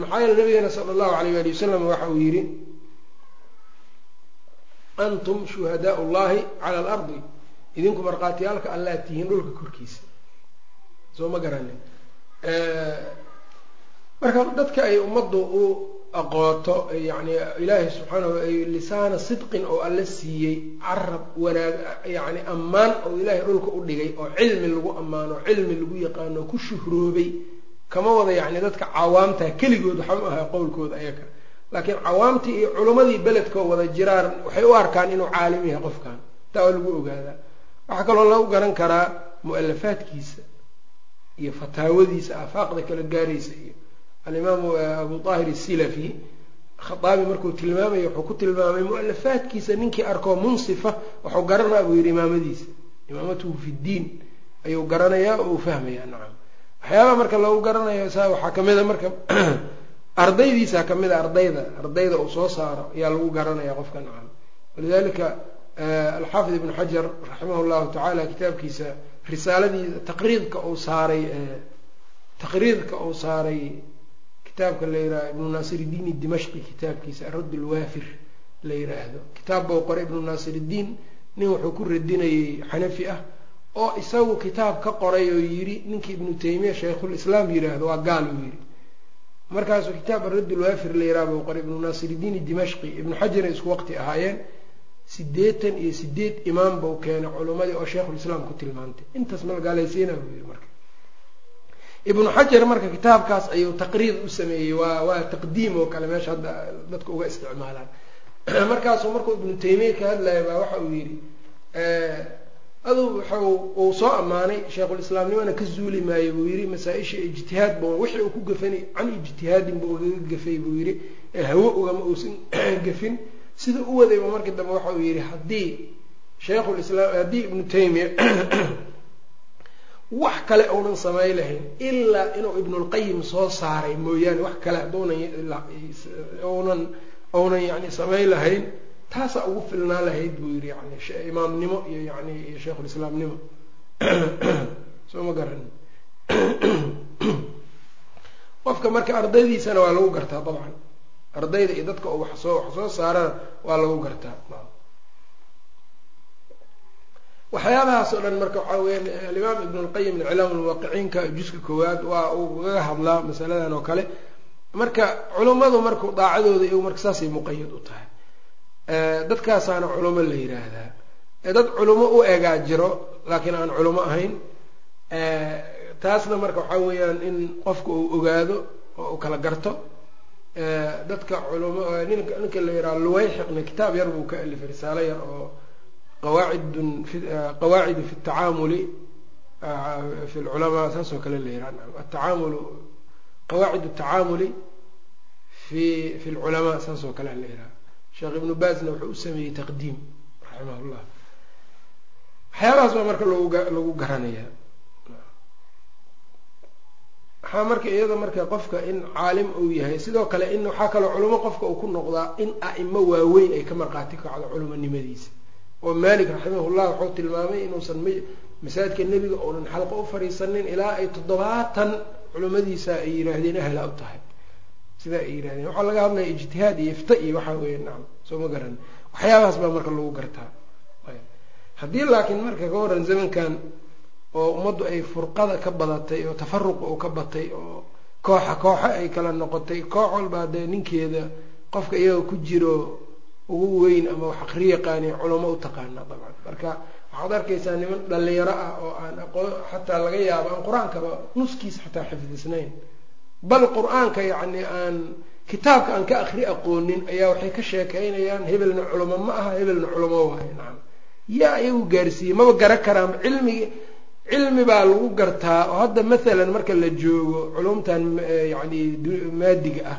Maxaa yeele nabigeena sala allahu alayh ali wasalam waxa uu yidhi antum shuhadaau llahi cala alardi. Idinku markhaatiyaalka allaad tihiin dhulka korkiisa. Soo ma garanin marka dadka ay ummaddu u aqooto yani ilaahay subxaanahu ay lisaana sidqin oo alla siiyey carab wanaag yani ammaan oo ilaahay dhulka u dhigay oo cilmi lagu ammaano cilmi lagu yaqaano ku shuhroobay kama wada yacni dadka cawaamta keligood waxa u ahaa qowlkooda ayaga laakiin cawaamtii iyo culimmadii beledkoo wada jiraan waxay u arkaan inuu caalim yahay qofkan taa waa lagu ogaadaa. Waxaa kaloo lagu garan karaa mu'alafaadkiisa iyo fataawadiisa aafaaqda kala gaaraysa iyo alimaamu abu daahir asilafi khaaabi markuu tilmaamaya wuxuu ku tilmaamay mu'alafaadkiisa ninkii arkoo munsifa wuxuu garanaa buu yidhi imaamadiisa imaamatuhu fi ddiin ayuu garanayaa oo uu fahmayaa nacam. Waxyaabaha marka lagu garanayo sa waxaa kamida marka ardaydiisa ka mid a ardayda ardayda uu soo saaro ayaa lagu garanaya qofka nacam. Walidalika alxaafid ibnu xajar raximah llahu tacaala kitaabkiisa risaaladiisa taqriidka uu saaray taqriidka uu saaray kitaabka la yiraha ibnu naasir iddiin dimashqi kitaabkiisa aradd lwaafir la yiraahdo. Kitaab buu qoray ibnu naasir iddiin nin wuxuu ku radinayay xanafi ah oo isagu kitaab ka qoray oo yidhi ninkii ibnu taymiya shaykhulislaam yidhaahdo waa gaal uu yidhi markaasuu kitaab aradd lwaafir la yiraha buu qoray ibnu naasir iddiin dimashqi ibnu xajaray isku waqti ahaayeen sideetan iyo sideed imaam buu keenay culimmadii oo sheikhulislaam ku tilmaantay. Intaas malgaalaysiina buu yidhi marka. Ibnu xajar marka kitaabkaas ayuu taqriid u sameeyey waa waa taqdiim oo kale meesha hadda dadka uga isticmaalaan. Markaasuu markuu ibnu taymiya ka hadlaya baa waxa uu yidhi aduu waxa uu soo ammaanay sheikhulislaamnimana ka zuuli maayo buu yidhi masaa-isha ijtihaad bu wixii uu ku gafani can ijtihaadin buu ugaga gafay buu yidhi hawo ugama uusan gafin sida u wadayba markii dambe waxa uu yidhi haddii sheikhulislaam haddii ibnu taymiya wax kale uunan samay lahayn ilaa inuu ibnulqayim soo saaray mooyaane wax kale hadduunan uunan yani samayn lahayn taasaa ugu filnaa lahayd buu yidhi yani imaamnimo iyo yani iyo sheikhulislaamnimo soo ma garan. Qofka marka ardaydiisana waa lagu gartaa dabcan ardayda iyo dadka oo wax soo wax soo saarana waa lagu gartaa. Waxyaabahaas oo dhan marka waxaa weyaan alimaam ibn lqayim min iclaam lmuwaqiciinka juska koowaad waa uu kaga hadlaa masaladan oo kale. Marka culummadu marku daacadooda iyagu marka saasay muqayad u tahay dadkaasaana culimo la yiraahdaa. Dad culimo u egaa jiro laakiin aan culimo ahayn taasna marka waxaa weeyaan in qofka uu ogaado oo uu kala garto dadka ninka la yiraha luwayxiqna kitaab yar buu ka alifay risaalo yar oo qawaacidu fi tacaamuli fi lculamaa saas oo kale la yiraha atacaamulu qawaacid tacaamuli fi fi lculamaa saas oo kale la yiraha sheekh ibnu baazna wuxuu u sameeyey taqdiim raximah llah waxyaabahaas baa marka lagu lagu garanayaa waxaa marka iyada marka qofka in caalim uu yahay sidoo kale in waxaa kaloo culimo qofka uu ku noqdaa in a'imo waaweyn ay ka marqaati kacdo culimonimadiisa oo maalik raximahullah wuxuu tilmaamay inuusan masaajidka nebiga uunan xalqo u fadhiisanin ilaa ay toddobaatan culimadiisa ay yidhaahdeen ahla u tahay. Sidaa ay yidhahdeen waxaa laga hadlaya ijtihaad iyo ifta iyo waxaa weya nacam soo ma garan. Waxyaabahaas baa marka lagu gartaa. Haddii laakiin marka ka waran zamankan oo ummaddu ay furqada ka badatay oo tafaruqa uu ka batay oo kooxa kooxo ay kala noqotay koox walbaa dee ninkeeda qofka iyaga ku jiro ugu weyn ama wax aqri yaqaani culamo u taqaana dabcan. Marka waxaad arkaysaa niman dhalinyaro ah oo aan aqoon xataa laga yaabo aan qur'aankaba nuskiis xataa xifdisnayn. Bal qur'aanka yacni aan kitaabka aan ka akri aqoonin ayaa waxay ka sheekaynayaan hebelna culamo ma aha hebelna culamo waayo nacam. Yaa iyagu gaarsiiyey maba gara karaan cilmigi cilmi baa lagu gartaa oo hadda mathalan marka la joogo culumtan yacni maadiga ah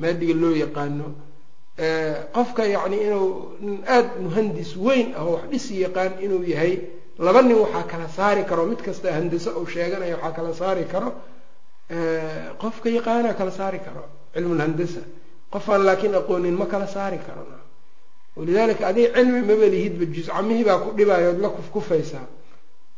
maadiga loo yaqaano qofka yacni inuu aada muhandis weyn ah oo wax dhisi yaqaan inuu yahay laba nin waxaa kala saari karo mid kasta handiso uu sheeganaya waxaa kala saari karo qofka yaqaanaa kala saari karo cilmulhandasa qofaan laakiin aqoonin ma kala saari karo walidaalika adig cilmi maba lihidba juscamihii baa ku dhibayo ood la kufkufaysaa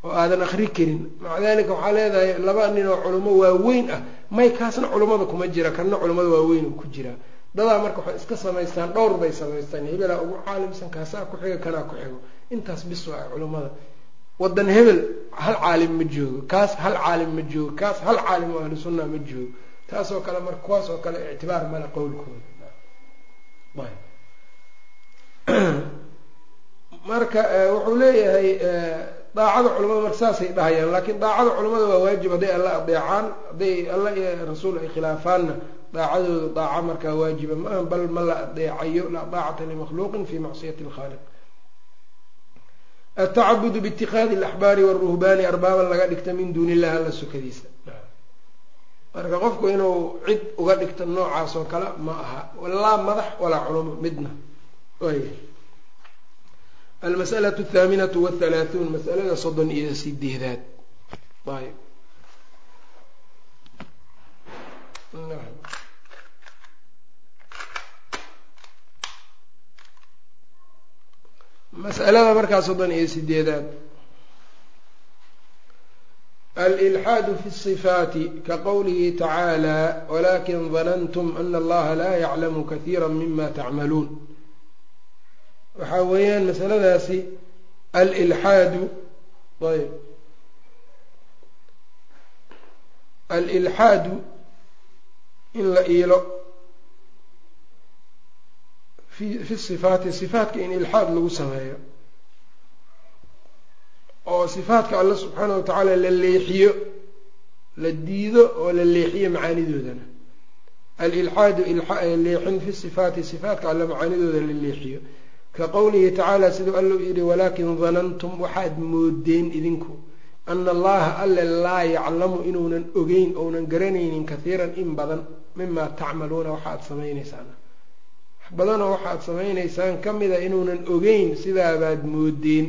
oo aadan akri karin. Maca dalika waxaa leedahay laba nin oo culimo waaweyn ah. May kaasna culummada kuma jira kanna culimmada waaweyn ku jira. Dadaa marka waxay iska samaystaan dhowr bay samaystaan. Hebelaa ugu caalimsan kaasaa ku xiga kanaa ku xigo. Intaas bis waa culimmada wadan hebel hal caalim ma joogo. Kaas hal caalim ma joogo. Kaas hal caalim oo ahlu sunna ma joogo. Taasoo kale marka kuwaas oo kale ictibaar male qowlkooda. Marka wuxuu leeyahay daacada culamada marka saasay dhahayaan laakiin daacada culamada waa waajib hadday alla adeecaan hadday alla iyo rasuul ay khilaafaanna daacadooda daaca markaa waajiba maaha bal ma la adeecayo laa daacata limakhluuqin fi macsiyati lkhaaliq atacabudu biitikaadi alaxbaari waruhbaani arbaaban laga dhigta min duuni illahi alla sukadiisa. Marka qofku inuu cid uga dhigto noocaas oo kale ma aha laa madax walaa culamo midna waaya almas'alatu athaaminatu wathalaathuun masalada soddon iyo sideedaad ayb mas'alada markaa soddon iyo sideedaad alilxaadu fi sifaati ka qowlihi tacaala walakin danantum ana allaha laa yaclamu kahiira mima tacmaluun waxaa weeyaan masaladaasi alilxaadu ayb alilxaadu in la iilo. Fi fi sifaati sifaatka in ilxaad lagu sameeyo. Oo sifaatka alla subxaana wa tacaala la leexiyo la diido oo la leexiyo macaanidoodana. Alilxaadu leexin fi sifaati sifaatka alla macaanidooda la leexiyo ka qowlihi tacaala siduu alla u yidhi walaakin danantum waxaad moodeen idinku ana allaha alle laa yaclamu inuunan ogeyn ounan garanaynin kahiiran in badan mima tacmaluuna waxaad samaynaysaan. Badanoo waxaad samaynaysaan ka mida inuunan ogeyn sidaabaad moodeen.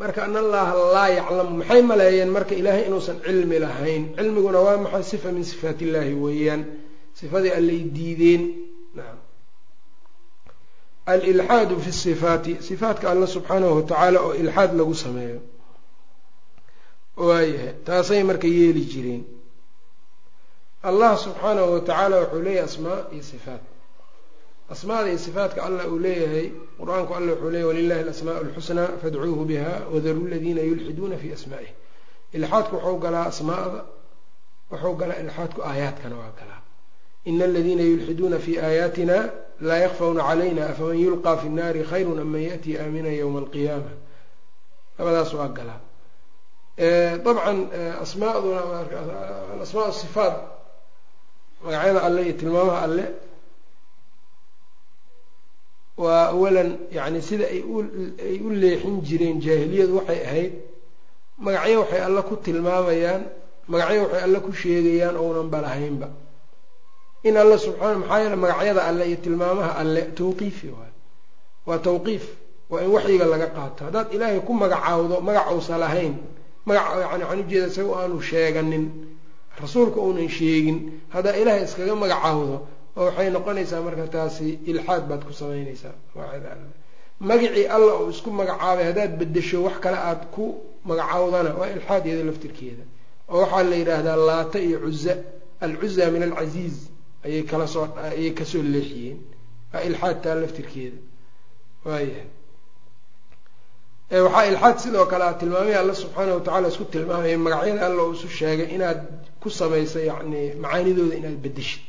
Marka ana allaha laa yaclamu maxay maleeyeen marka ilaahay inuusan cilmi lahayn? Cilmiguna waa maxay? Sifa min sifaat illaahi weeyaan. Sifadii allay diideen. Naam alilxaadu fi sifaati sifaatka alla subxaanahu watacaala oo ilxaad lagu sameeyo waayahay taasay marka yeeli jireen allah subxaanahu watacaala wuxuu leeyahay asmaa iyo sifaat asmaada iyo sifaatka allah uu leeyahay qur'aanku alla wuxuu leeyahy walilahi alasmaa alxusnaa fadcuuhu biha wadaruu ladiina yulxiduuna fi asmaa'ih ilxaadku wuxuu galaa asmaada wuxuu galaa ilxaadku aayaadkana waa galaa ina aladiina yulxiduuna fi aayaatina laa yakfawna calayna afaman yulqaa fi nnaari khayrun man yaأtii aamina ywma alqiyaama. Labadaas waa galaa dabcan asmaaduna alasmaa sifaat magacyada alle iyo tilmaamaha alle waa awalan yani sida ay ay u leexin jireen jaahiliyadu waxay ahayd magacyo waxay alle ku tilmaamayaan magacyo waxay alle ku sheegayaan ounan balahaynba in alle subxaana maxaa yeele magacyada alle iyo tilmaamaha alle tawqiifi waay. Waa tawqiif. Waa in waxyiga laga qaato. Haddaad ilaahay ku magacaawdo magac uusan lahayn magac yani waxaan ujeeda isaga aanu sheeganin rasuulka uunan sheegin haddaa ilaahay iskaga magacaawdo oo waxay noqonaysaa marka taasi ilxaad baad ku samaynaysaa. Magacyada alle. Magacii alla oo isku magacaabay haddaad bedesho wax kale aada ku magacaawdana waa ilxaad iyada laftirkeeda. Oo waxaa la yidhaahdaa laata iyo cuza alcuza min alcasiiz ayay kala soo ayay ka soo leexiyeen. Waa ilxaad taa laftirkeeda. Waayahay waxaa ilxaad sidoo kale a tilmaamay alla subxaana watacala isku tilmaamaya magacyada alla oo isu sheegay inaad ku samayso yacni macaanidooda inaad bedeshid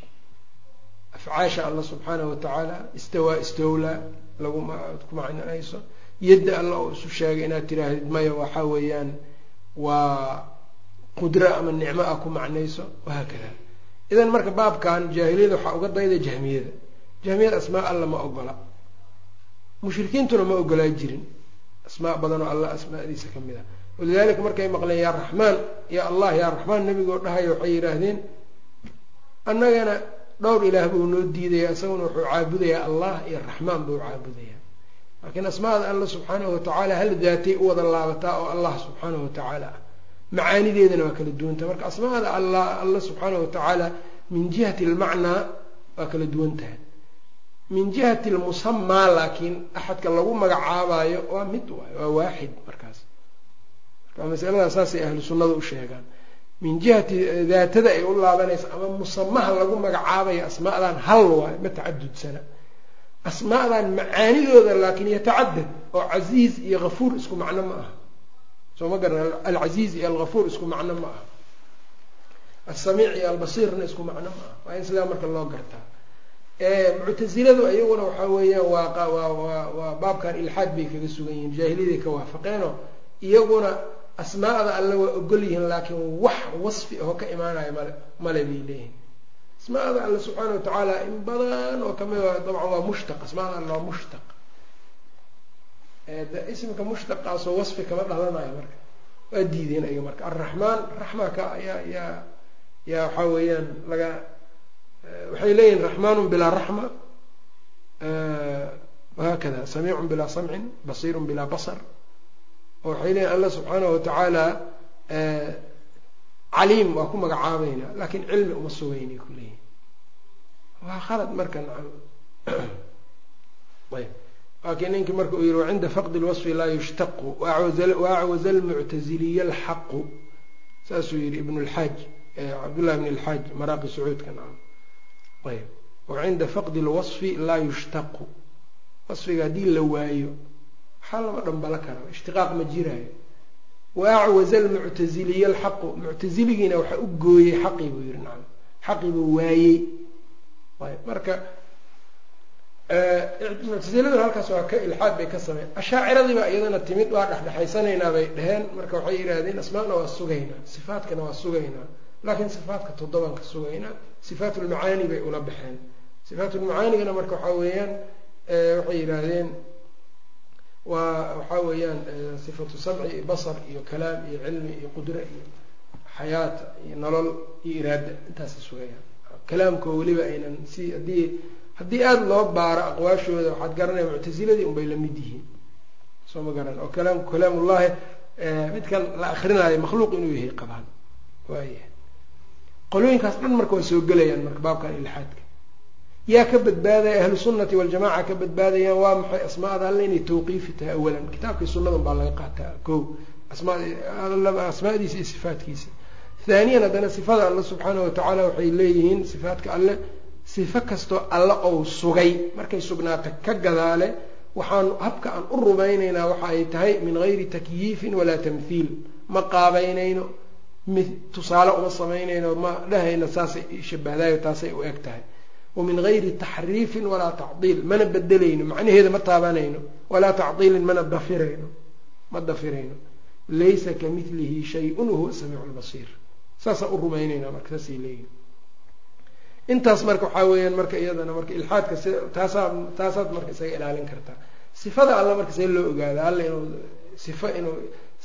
afcaasha alla subxaana watacaala istawaa istowlaa laguad ku macnayso yadda alla oo isu sheegay inaad tiraahdid maya waxaa weeyaan waa qudro ama nicmo ah ku macnayso wahaakada idan marka baabkan jaahiliyada waxaa uga dayda jahmiyada jahmiyada asmaa alla ma ogola. Mushrikiintuna ma ogolaa jirin. Asmaa badanoo alla asmaadiisa ka mid ah walidaalika markay maqleen yaa raxmaan yaa allah yaa raxmaan nebigoo dhahayo waxay yidhaahdeen annagana dhowr ilaah buu noo diidaya isaguna wuxuu caabudayaa allah iyo raxmaan buu caabudayaa. Laakiin asmaada alla subxaanahu watacaala hal daatay u wada laabataa oo allah subxaanahu watacaala ah macaanideedana waa kala duwanta. Marka asmaada alla alla subxaanahu watacaala min jihati almacnaa waa kala duwan tahay min jihati lmusamaa laakiin axadka lagu magacaabayo waa mid waay waa waaxid markaas. Marka masalada saasay ahlu sunnada u sheegaan. Min jihati daatada ay u laabanaysa ama musamaha lagu magacaabayo asmaadan hal waayo ma tacadudsana asmaadan macaanidooda laakiin yatacadad oo casiiz iyo hafuur isku macno ma aha. Soo ma garan alcasiiz iyo alhafuur isku macno ma aha asamiic iyo albasiirna isku macno ma aha waa in sidaa marka loo gartaa. Muctasiladu iyaguna waxaa weeyaan waa waa baabkan ilxaad bay kaga sugan yihiin jaahiliyaday ka waafaqeenoo. Iyaguna asmaa'da alle waa ogol yihiin laakiin wax wasfi aho ka imaanayo male male bay leeyihiin asmaa'da alle subxaana watacaala in badan oo ka mid a dabcan waa mushtaq asmaada alle waa mushtaq. Ismika mushtaqaasoo wasfi kama dhalanayo marka. Waa diideen ayaga marka. Alraxmaan raxma ka yaa yaa yaa waxaa weeyaan laga waxay leeyihiin raxmaanun bilaa raxma wahaakada samiicun bilaa samcin basiirun bilaa basar oo waxay leeyihiin allah subxaanahu watacaala caliim waa ku magacaabeynaa laakiin cilmi uma sugeynay ku leeyihiin waa khalad marka nacam. Ayb. Laakiin ninkii marka uu yihi wacinda faqdi lwasfi laa yushtaqu waacwaza almuctaziliya alxaqu saasuu yihi ibn lxaaj cabdullahi bn lxaaj maraaqi sacuudka nacam ayb. Wacinda faqdi lwasfi laa yushtaqu. Wasfiga haddii la waayo waxaa lama dhambala kara ishtiqaaq ma jiraayo. Waacwaza almuctaziliya alxaqu. Muctaziligiina waxaa u gooyey xaqii buu yihi nacam xaqii buu waayey. Ayb. Marka muctasiladu halkaas waa ka ilxaad bay ka sameyn ashaaciradiibaa iyadana timid waa dhexdhexaysanaynaa bay dheheen marka waxay yidhaahdeen asmaana waa sugaynaa sifaatkana waa sugaynaa laakiin sifaatka toddoban ka sugaynaa sifaat lmacaani bay ula baxeen. Sifaat lmacaanigana marka waxaa weeyaan waxay yidhaahdeen waa waxaa weeyaan sifatu samci iyo basar iyo kalaam iyo cilmi iyo qudre iyo xayaata iyo nolol iyo iraada intaasay sugayaan. Kalaamkoo weliba aynan si haddii haddii aada loo baaro aqwaashooda waxaad garanaya muctasiladii unbay la mid yihiin. Soo ma garan. Oo kalaamku kalaamullahi midkan la akrinaayo makhluuq inuu yahay qabaan. Waaya qolooyinkaas dhan marka waa soo gelayaan marka baabkan ilxaadka yaa ka badbaadaya ahlu sunnati waljamaca ka badbaadayaan waa maxay asmaada alle inay tawqiifi tahay awalan? Kitaabkii sunnadan baa laga qaataa. Ko asmaadiisa iyo sifaatkiisa. Haaniyan haddana sifada alle subxaanahu watacaala waxay leeyihiin sifaatka alle sifo kastoo alle ou sugay markay sugnaata ka gadaale waxaan habka aan u rumaynaynaa waxa ay tahay min gayri takyiifin walaa tamthiil. Ma qaabaynayno tusaale uma samaynayno ma dhahayno saasay shabahdayo taasay u eg tahay. Wa min gayri taxriifin walaa tacdiil mana bedelayno macnaheeda ma taabanayno walaa tacdiilin mana dafirayno ma dafirayno. Laysa ka milihi shay-un wahuwa samiicu lbasiir saasaan u rumaynaynaa marka saasay leeyihiin intaas marka waxaa weeyaan marka iyadana marka ilxaadka si taasaa taasaad marka isaga ilaalin kartaa sifada alla marka see loo ogaada alla inuu sifa inuu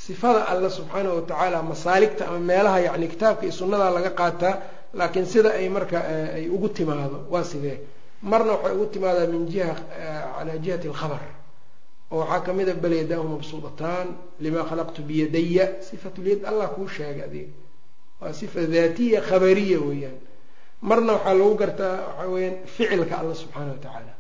sifada alla subxaanahu watacaala masaaligta ama meelaha yacni kitaabka iyo sunnadaa laga qaataa laakiin sida ay marka ay ugu timaado waa sidee? Marna waxay ugu timaadaa min jiha calaa jihati alkhabar oo waxaa ka mid a bal yadaahu mabsuudataan limaa khalaqtu biyadaya sifatulyad allah kuu sheegay adiga waa sifa daatiya khabariya weeyaan. Marna waxaa lagu gartaa waxaa weyaan ficilka alla subxaana watacaala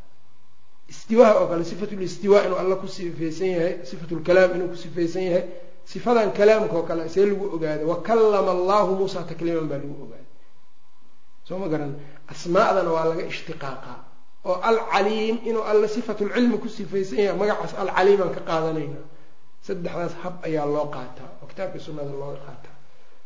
istiwaha oo kale sifatulistiwa inuu alla ku sifaysan yahay sifatulkalaam inuu ku sifaysan yahay sifadan kalaamka oo kale see lagu ogaada wakallama allahu muusa takliiman baa lagu ogaada soo ma garan? Asmaadana waa laga ishtiqaaqa oo alcaliim inuu alla sifatulcilmi ku sifaysan yahay magacaas alcaliimaan ka qaadanayna saddexdaas hab ayaa loo qaataa oo kitaabkii sunnada looga qaataa.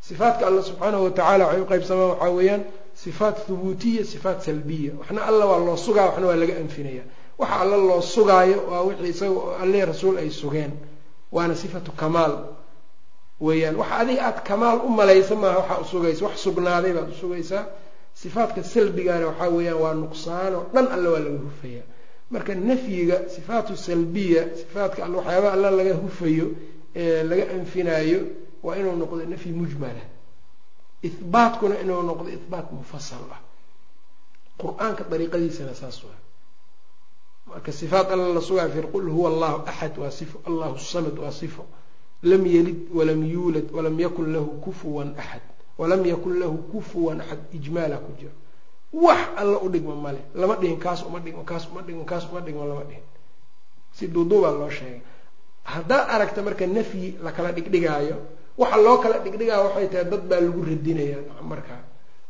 Sifaatka alla subxaanahu watacaala waxay u qaybsamaan waxaa weeyaan sifaat thubuutiya sifaat salbiya. Waxna alla waa loo sugaa waxna waa laga anfinaya waxa alla loo sugaayo waa wixii isaga alle rasuul ay sugeen waana sifatu kamaal weeyaan. Waxa adiga aada kamaal u malaysa maaha waxaa usugaysa wax sugnaaday baad usugaysaa sifaatka salbigana waxaa weeyaan waa nuqsaan oo dhan alle waa laga hufaya marka nafyiga sifaatu salbiya sifaatka alle waxyaabaha alla laga hufayo ee laga anfinaayo waa inuu noqdo nafyi mujmala ihbaatkuna inuu noqdo ihbaat mufasal ah. Qur'aanka dariiqadiisana saas waa marka sifaat alla la sugaa fir qul huwa allahu axad waa sifo allahu samad waa sifo lam yalid walam yuulad walam yakun lahu kufuwan axad walam yakun lahu kufuwan axad ijmaala ku jiro wax alla u dhigmo male lama dhihin kaas uma dhigmo kaas uma dhigmo kaas uma dhigmo lama dhihin. Si duuduubaa loo sheegay. Haddaad aragta marka nafyi lakala dhigdhigaayo waxa loo kala dhigdhigaayo waxay tahay dad baa lagu radinayaa markaa.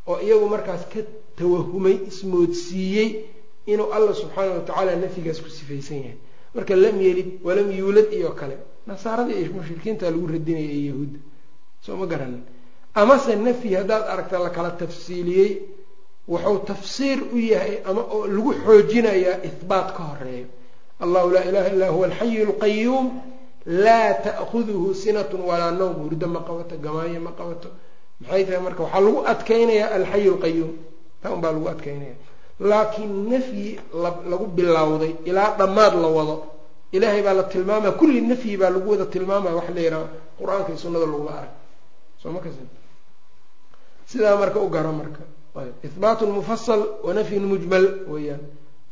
Oo iyagu markaas ka tawahumay ismoodsiiyey inuu alla subxaana watacaala nafyigaas ku sifaysan yahay. Marka lam yelid walam yuulad iyo kale. Nasaaradii iyo mushrikiinta lagu radinaya ee yahuudda soo ma garanin. Amase nafyi haddaad aragta lakala tafsiiliyey wuxuu tafsiir u yahay ama oo lagu xoojinayaa ihbaat ka horeeyo allahu laa ilaha illa huwa alxayu lqayuum laa ta'kuduhu sinatun walaa nawm. Hurdo ma qabato gamaayo ma qabato maxay tahay marka waxaa lagu adkeynayaa alxayu lqayuum taa un baa lagu adkeynaya laakiin nafyi lagu bilowday ilaa dhammaad la wado. Ilaahay baa la tilmaamaya kulli nafyi baa lagu wada tilmaamaya waxa la yidhaha qur'aanka iyo sunnada laguma arag soo ma kas sidaa marka u garo marka. Ihbaatu mufasal wa nafyun mujmal weeyaan.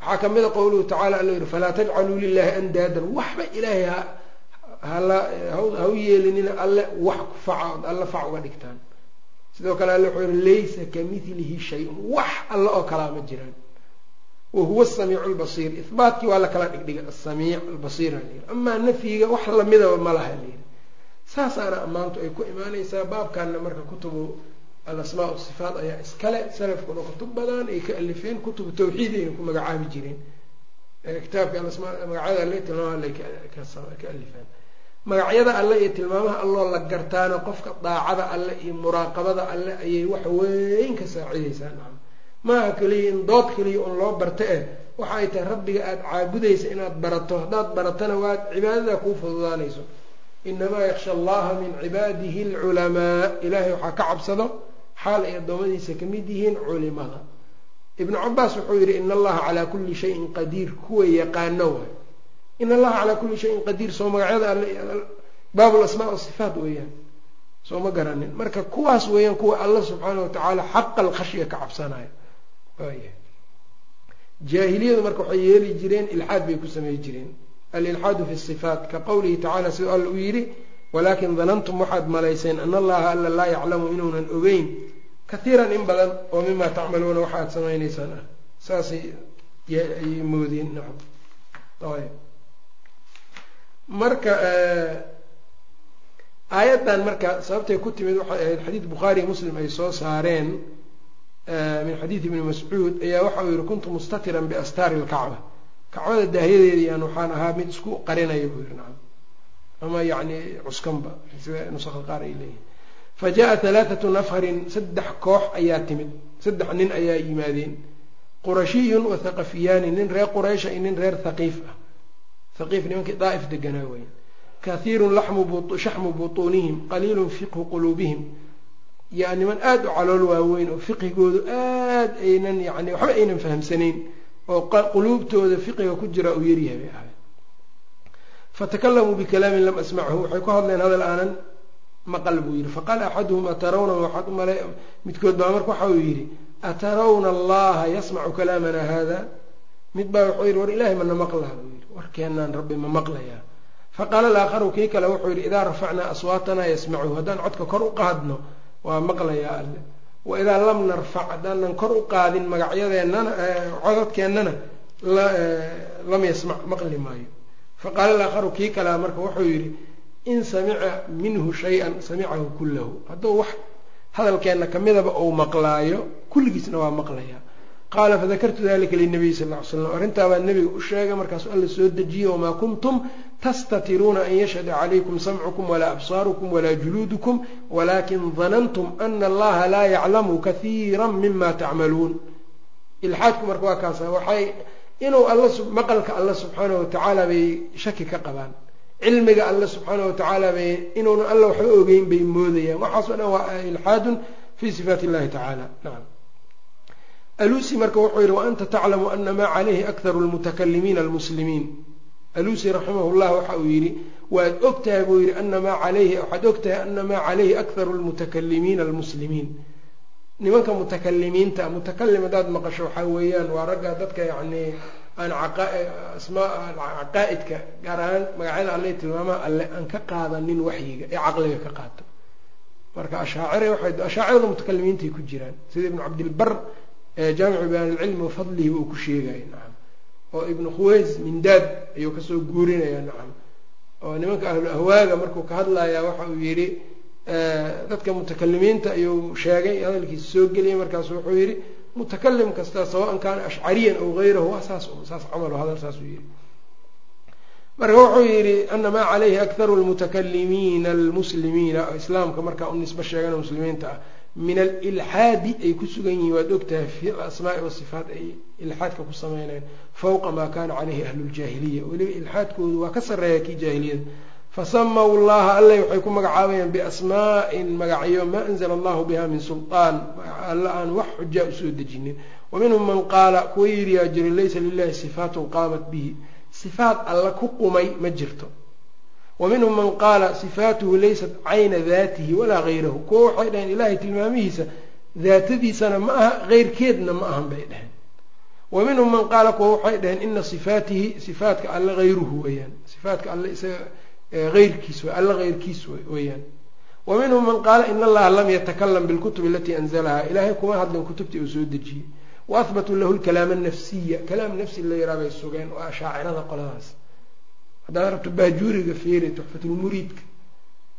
Waxaa ka mid a qowluhu tacala alla yihi falaa tajcaluu lilahi andaadan. Waxba ilaahay ha hala ha u yeelinina alle wax faca alle fac uga dhigtaan sidoo kale alle wuxuu yihi laysa kamilihi shay-un. Wax alle oo kalaa ma jiraan. Wahuwa asamiicu lbasiir ihbaatkii waa la kala dhigdhigay asamiic albasiir halayiri amaa nafyiga wax lamidaba ma laha layiri saasaana ammaantu ay ku imaaneysaa baabkanna marka kutubu alasmaa sifaat ayaa iskale salafkuna kutub badan ay ka alifeen kutubu tawxiid ayna ku magacaabi jireen. Kitaabka alasmaa magacyada alle tilmaamaha alle ka alifeen magacyada alle iyo tilmaamaha alloo la gartaana qofka daacada alle iyo muraaqabada alle ayay wax weyn ka saacidaysaa nacam maaha keliya in dood keliya un loo barto eh waxa ay tahay rabbiga aada caabudaysa inaad barato. Haddaad baratana waad cibaadada kuu fududaanayso. Inamaa yaksha allaha min cibaadihi alculamaa. Ilaahay waxaa ka cabsado xaal ay addoommadiisa ka mid yihiin culimada. Ibnu cabaas wuxuu yidhi in allaha calaa kulli shayin qadiir. Kuwa yaqaano waay in allaha calaa kulli shayin qadiir. Soo magacyada alle baab lasmaa wasifaat weeyaan. Soo ma garanin. Marka kuwaas weeyaan kuwa alla subxaana watacaala xaqa alkhashya ka cabsanayo jaahiliyadu marka waxay yeeli jireen ilxaad bay ku samey jireen. Alilxaadu fi sifaat ka qowlihi tacala siduu alla u yidhi walaakin danantum waxaad malayseen ana allaha alla laa yaclamu inuunan ogeyn. Kathiiran in badan oo mima tacmaluuna waxaad samaynaysaan. Ah saasay ayay moodeen marka aayaddan marka sababtay ku timid waxay ahayd xadiid bukhaariy muslim ay soo saareen min xadiidi ibni mascuud ayaa waxa uu yihi kuntu mustatiran biastaari lkacba kacbada daahyadeediyaan waxaan ahaa mid isku qarinaya buu yihi nacam. Ama yacni cuskanba sida nusakha qaar ay leeyihiin fa jaa halaathatu saddex koox ayaa timid saddex nin ayaa yimaadeen. Qurashiyun wa thaqafiyaani nin reer quraysha iyo nin reer thaqiif ah thaqiif nimankii daa'if deganaa weyn kahiirun shaxmu butuunihim qaliilun fiqhu quluubihim yaa niman aada u calool waaweyn oo fiqhigoodu aad aynan yani waxba aynan fahamsanayn oo quluubtooda fiqiga ku jira uu yaryahay bay ahayd fatakalamuu bikalaamin lam asmachu waxay ku hadleen hadal aanan maqal buu yidhi faqaala axaduhum atarawna waxaad u midkood baa marka waxa uu yidhi atarawna allaha yasmacu kalaamana hada mid baa wuxuu yidhi war ilaahay mana yidhi warkeenaan rabbi ma maqlayaa. Faqaala alaakharu kii kale wuxuu yidhi idaa rafacnaa aswaatanaa yasmacu haddaan codka kor u qaadno waa maqlayaa alle. Wa idaa lam narfac haddaanan kor u qaadin magacyadeennana codadkeennana lam yasmac maqli maayo. Faqaala alaakharu kii kalea marka wuxuu yidhi in samica minhu shay-an samicahu kullahu. Hadduu wax hadalkeenna kamidaba uu maqlaayo kulligiisna waa maqlayaa qaala fadakartu dalika linabiy sal ly slam arrintaabaa nebiga u sheegay markaasu alla soo dejiyey wamaa kuntum tastatiruuna an yashhada calaykum samcukum walaa absaarukum walaa juluudukum walaakin danantum ana allaha laa yaclamu kahiira mima tacmaluun ilxaadku marka waa kaasa waxay inuu maqalka alla subxaana watacaala bay shaki ka qabaan cilmiga alle subxaana watacaala bay inuuna alla waxba ogeyn bay moodayaan waxaasoo dhan waa ilxaadun fi sifaat illahi tacaala nacam alusi marka wuxuu yihi waanta taclamu ana maa calayhi akharu lmutakalimiina almuslimiin alusi raximah llah waxa uu yidhi waad ogtahay buu yihi ana maa alayhi waxaad ogtahay ana maa calayhi akharu lmutakalimiina almuslimiin nimanka mutakalimiinta mutakalim haddaad maqasho waxaa weeyaan waa ragga dadka yacni aan asmaa caqaa-idka gaar ahaan magacyada alle tilmaamaha alle aan ka qaadanin waxyiga ee caqliga ka qaato. Marka ashaacira waxay ashaacirada mutakalimiintay ku jiraan. Sida ibnu cabdilbar jaamicu bayaan ilcilmi wafadlihi uu ku sheegaya nacam oo ibnu khuweys mindaad ayuu ka soo guurinaya nacam oo nimanka ahlu ahwaaga markuu ka hadlayaa waxa uu yidhi dadka mutakalimiinta ayuu sheegay hadalkiisa soo geliyay markaasu wuxuu yidhi mutakalim kasta sawaan kaana ashcariyan aw gayrahu waa saas saas camal hadal saasuu yihi marka wuxuu yidhi ana maa calayhi akharu lmutakalimiina almuslimiina islaamka markaa u nisbo sheegana muslimiinta ah min alilxaadi ay ku sugan yihiin waad ogtahay fi alasmaai wasifaat ay ilxaadka ku sameynayaan fawqa maa kana caleyhi ahluuljaahiliya weliba ilxaadkoodu waa ka sarreeya kii jaahiliyada fasamaw llaha alle waxay ku magacaabayaan biasmaa'in magacyo maa anzla allahu biha min sulطaan alle aan wax xujaa u soo dejinin. Wa minhum man qaala kuwa yidhiyaa jira laysa lilahi sifaatun qaamat bihi. Sifaat alla ku qumay ma jirto wa man qaala sifaatuhu laysat cayna daatihi walaa gayrahu kuwa waxay dhaheen ilaahay tilmaamihiisa daatadiisana ma aha keyrkeedna ma ahan bay dhaheen. Wa minhum man qaala kuwa waxay dhaheen ina sifaatihi sifaatka alle hayruhu weyaan sifaatka alle isaga eyrkiis alla heyrkiis weyaan wa minhum man qaala in allaha lam yatakalam bilkutubi alatii anzalahaa ilaahay kuma hadlin kutubtii uu soo dejiyey. Wa ahbatuu lahu lkalaama anafsiya kalaam nafsi la yaraa bay sugeen oo ashaacirada qoladaas haddaad rabto baajuuriga feeri tuxfatulmuriidka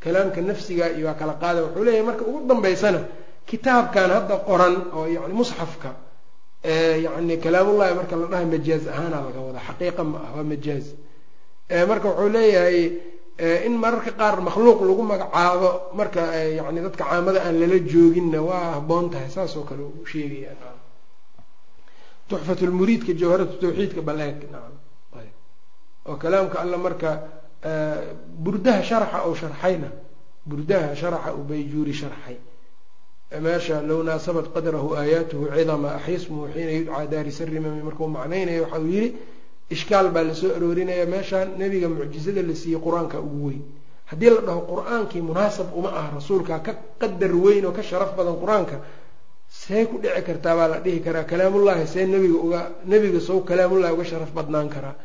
kalaamka nafsiga iyo waa kala qaada wuxuu leeyahay marka ugu dambaysana kitaabkan hadda qoran oo yani musxafka yani kalaamullahi marka la dhahay majaaz ahaana laga wada xaqiiqa ma ah waa majaaz. Marka wuxuu leeyahay in mararka qaar makhluuq lagu magacaabo marka yani dadka caamada aan lala jooginna waa haboon tahay saas oo kale u sheegaya. Tuxfatulmuriidka jawharatu tawxiidka baleeg naam oo kalaamka alla marka burdaha sharxa ou sharxayna burdaha sharaxa u bayjuuri sharxay. Meesha low naasabat qadrahu aayaatuhu cidama axyasmuhu xiina yudcaa daari sarimami markuu macnaynayo waxa uu yidhi ishkaal baa la soo aroorinaya meeshaan nebiga mucjizada la siiyey qur'aanka ugu weyn. Haddii la dhaho qur'aankii munaasab uma ah rasuulka ka qadar weyn oo ka sharaf badan qur'aanka see ku dhici kartaa baa la dhihi karaa kalaamullahi see nebiga uga nebiga sow kalaamullahi uga sharaf badnaan karaa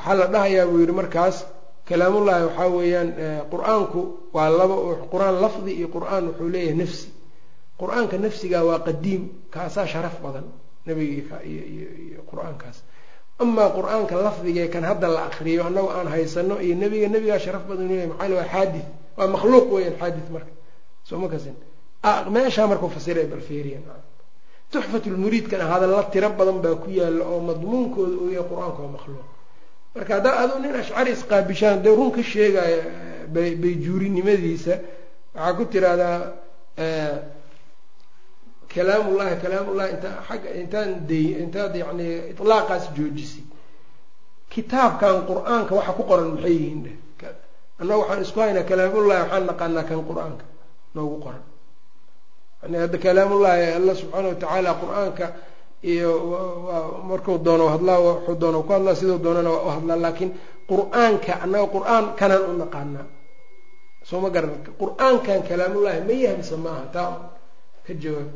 waxaa la dhahayaa buu yidhi markaas kalaamullahi waxaa weeyaan qur'aanku waa laba qur'aan lafdi iyo qur'aan wuxuu leeyahay nafsi. Qur'aanka nafsiga waa qadiim kaasaa sharaf badan nebiga iyo qur'aankaas. Amaa qur'aanka lafdigee kan hadda la akriyo annagu aan haysano iyo nebiga nebigaa sharaf badan leeyahy maxaa waa xaadith waa makhluuq weeyaan xaadith marka. Soo ma kasin. Meeshaa markuu fasiray balferiyan tuxfatulmuriidkana hadalla tiro badan baa ku yaalla oo madmuunkooda uu yahay qur'aanka waa makhluuq marka haddaa aduu nin ashcari isqaabishaan dee run ka sheegaya bayjuurinimadiisa waxaa ku tiraahdaa kalaamullahi kalaamullahi inta agga intaan day intaad yani itlaaqaas joojisay kitaabkan qur'aanka waxa ku qoran maxay yihiin dheh annaga waxaan isku haynaa kalaamullahi waxaan naqaanaa kan qur'aanka. Noogu qoran. Yani hadda kalaamullahi alla subxaana watacaala qur'aanka iyo marku doono hadlaa wuxuu doono ku hadlaa siduu doonana waa u hadlaa laakiin qur'aanka annaga qur'aan kanaan u naqaanaa. Soo ma garan qur'aankan kalaamullahi ma yahmisa maaha taa ka jawaab.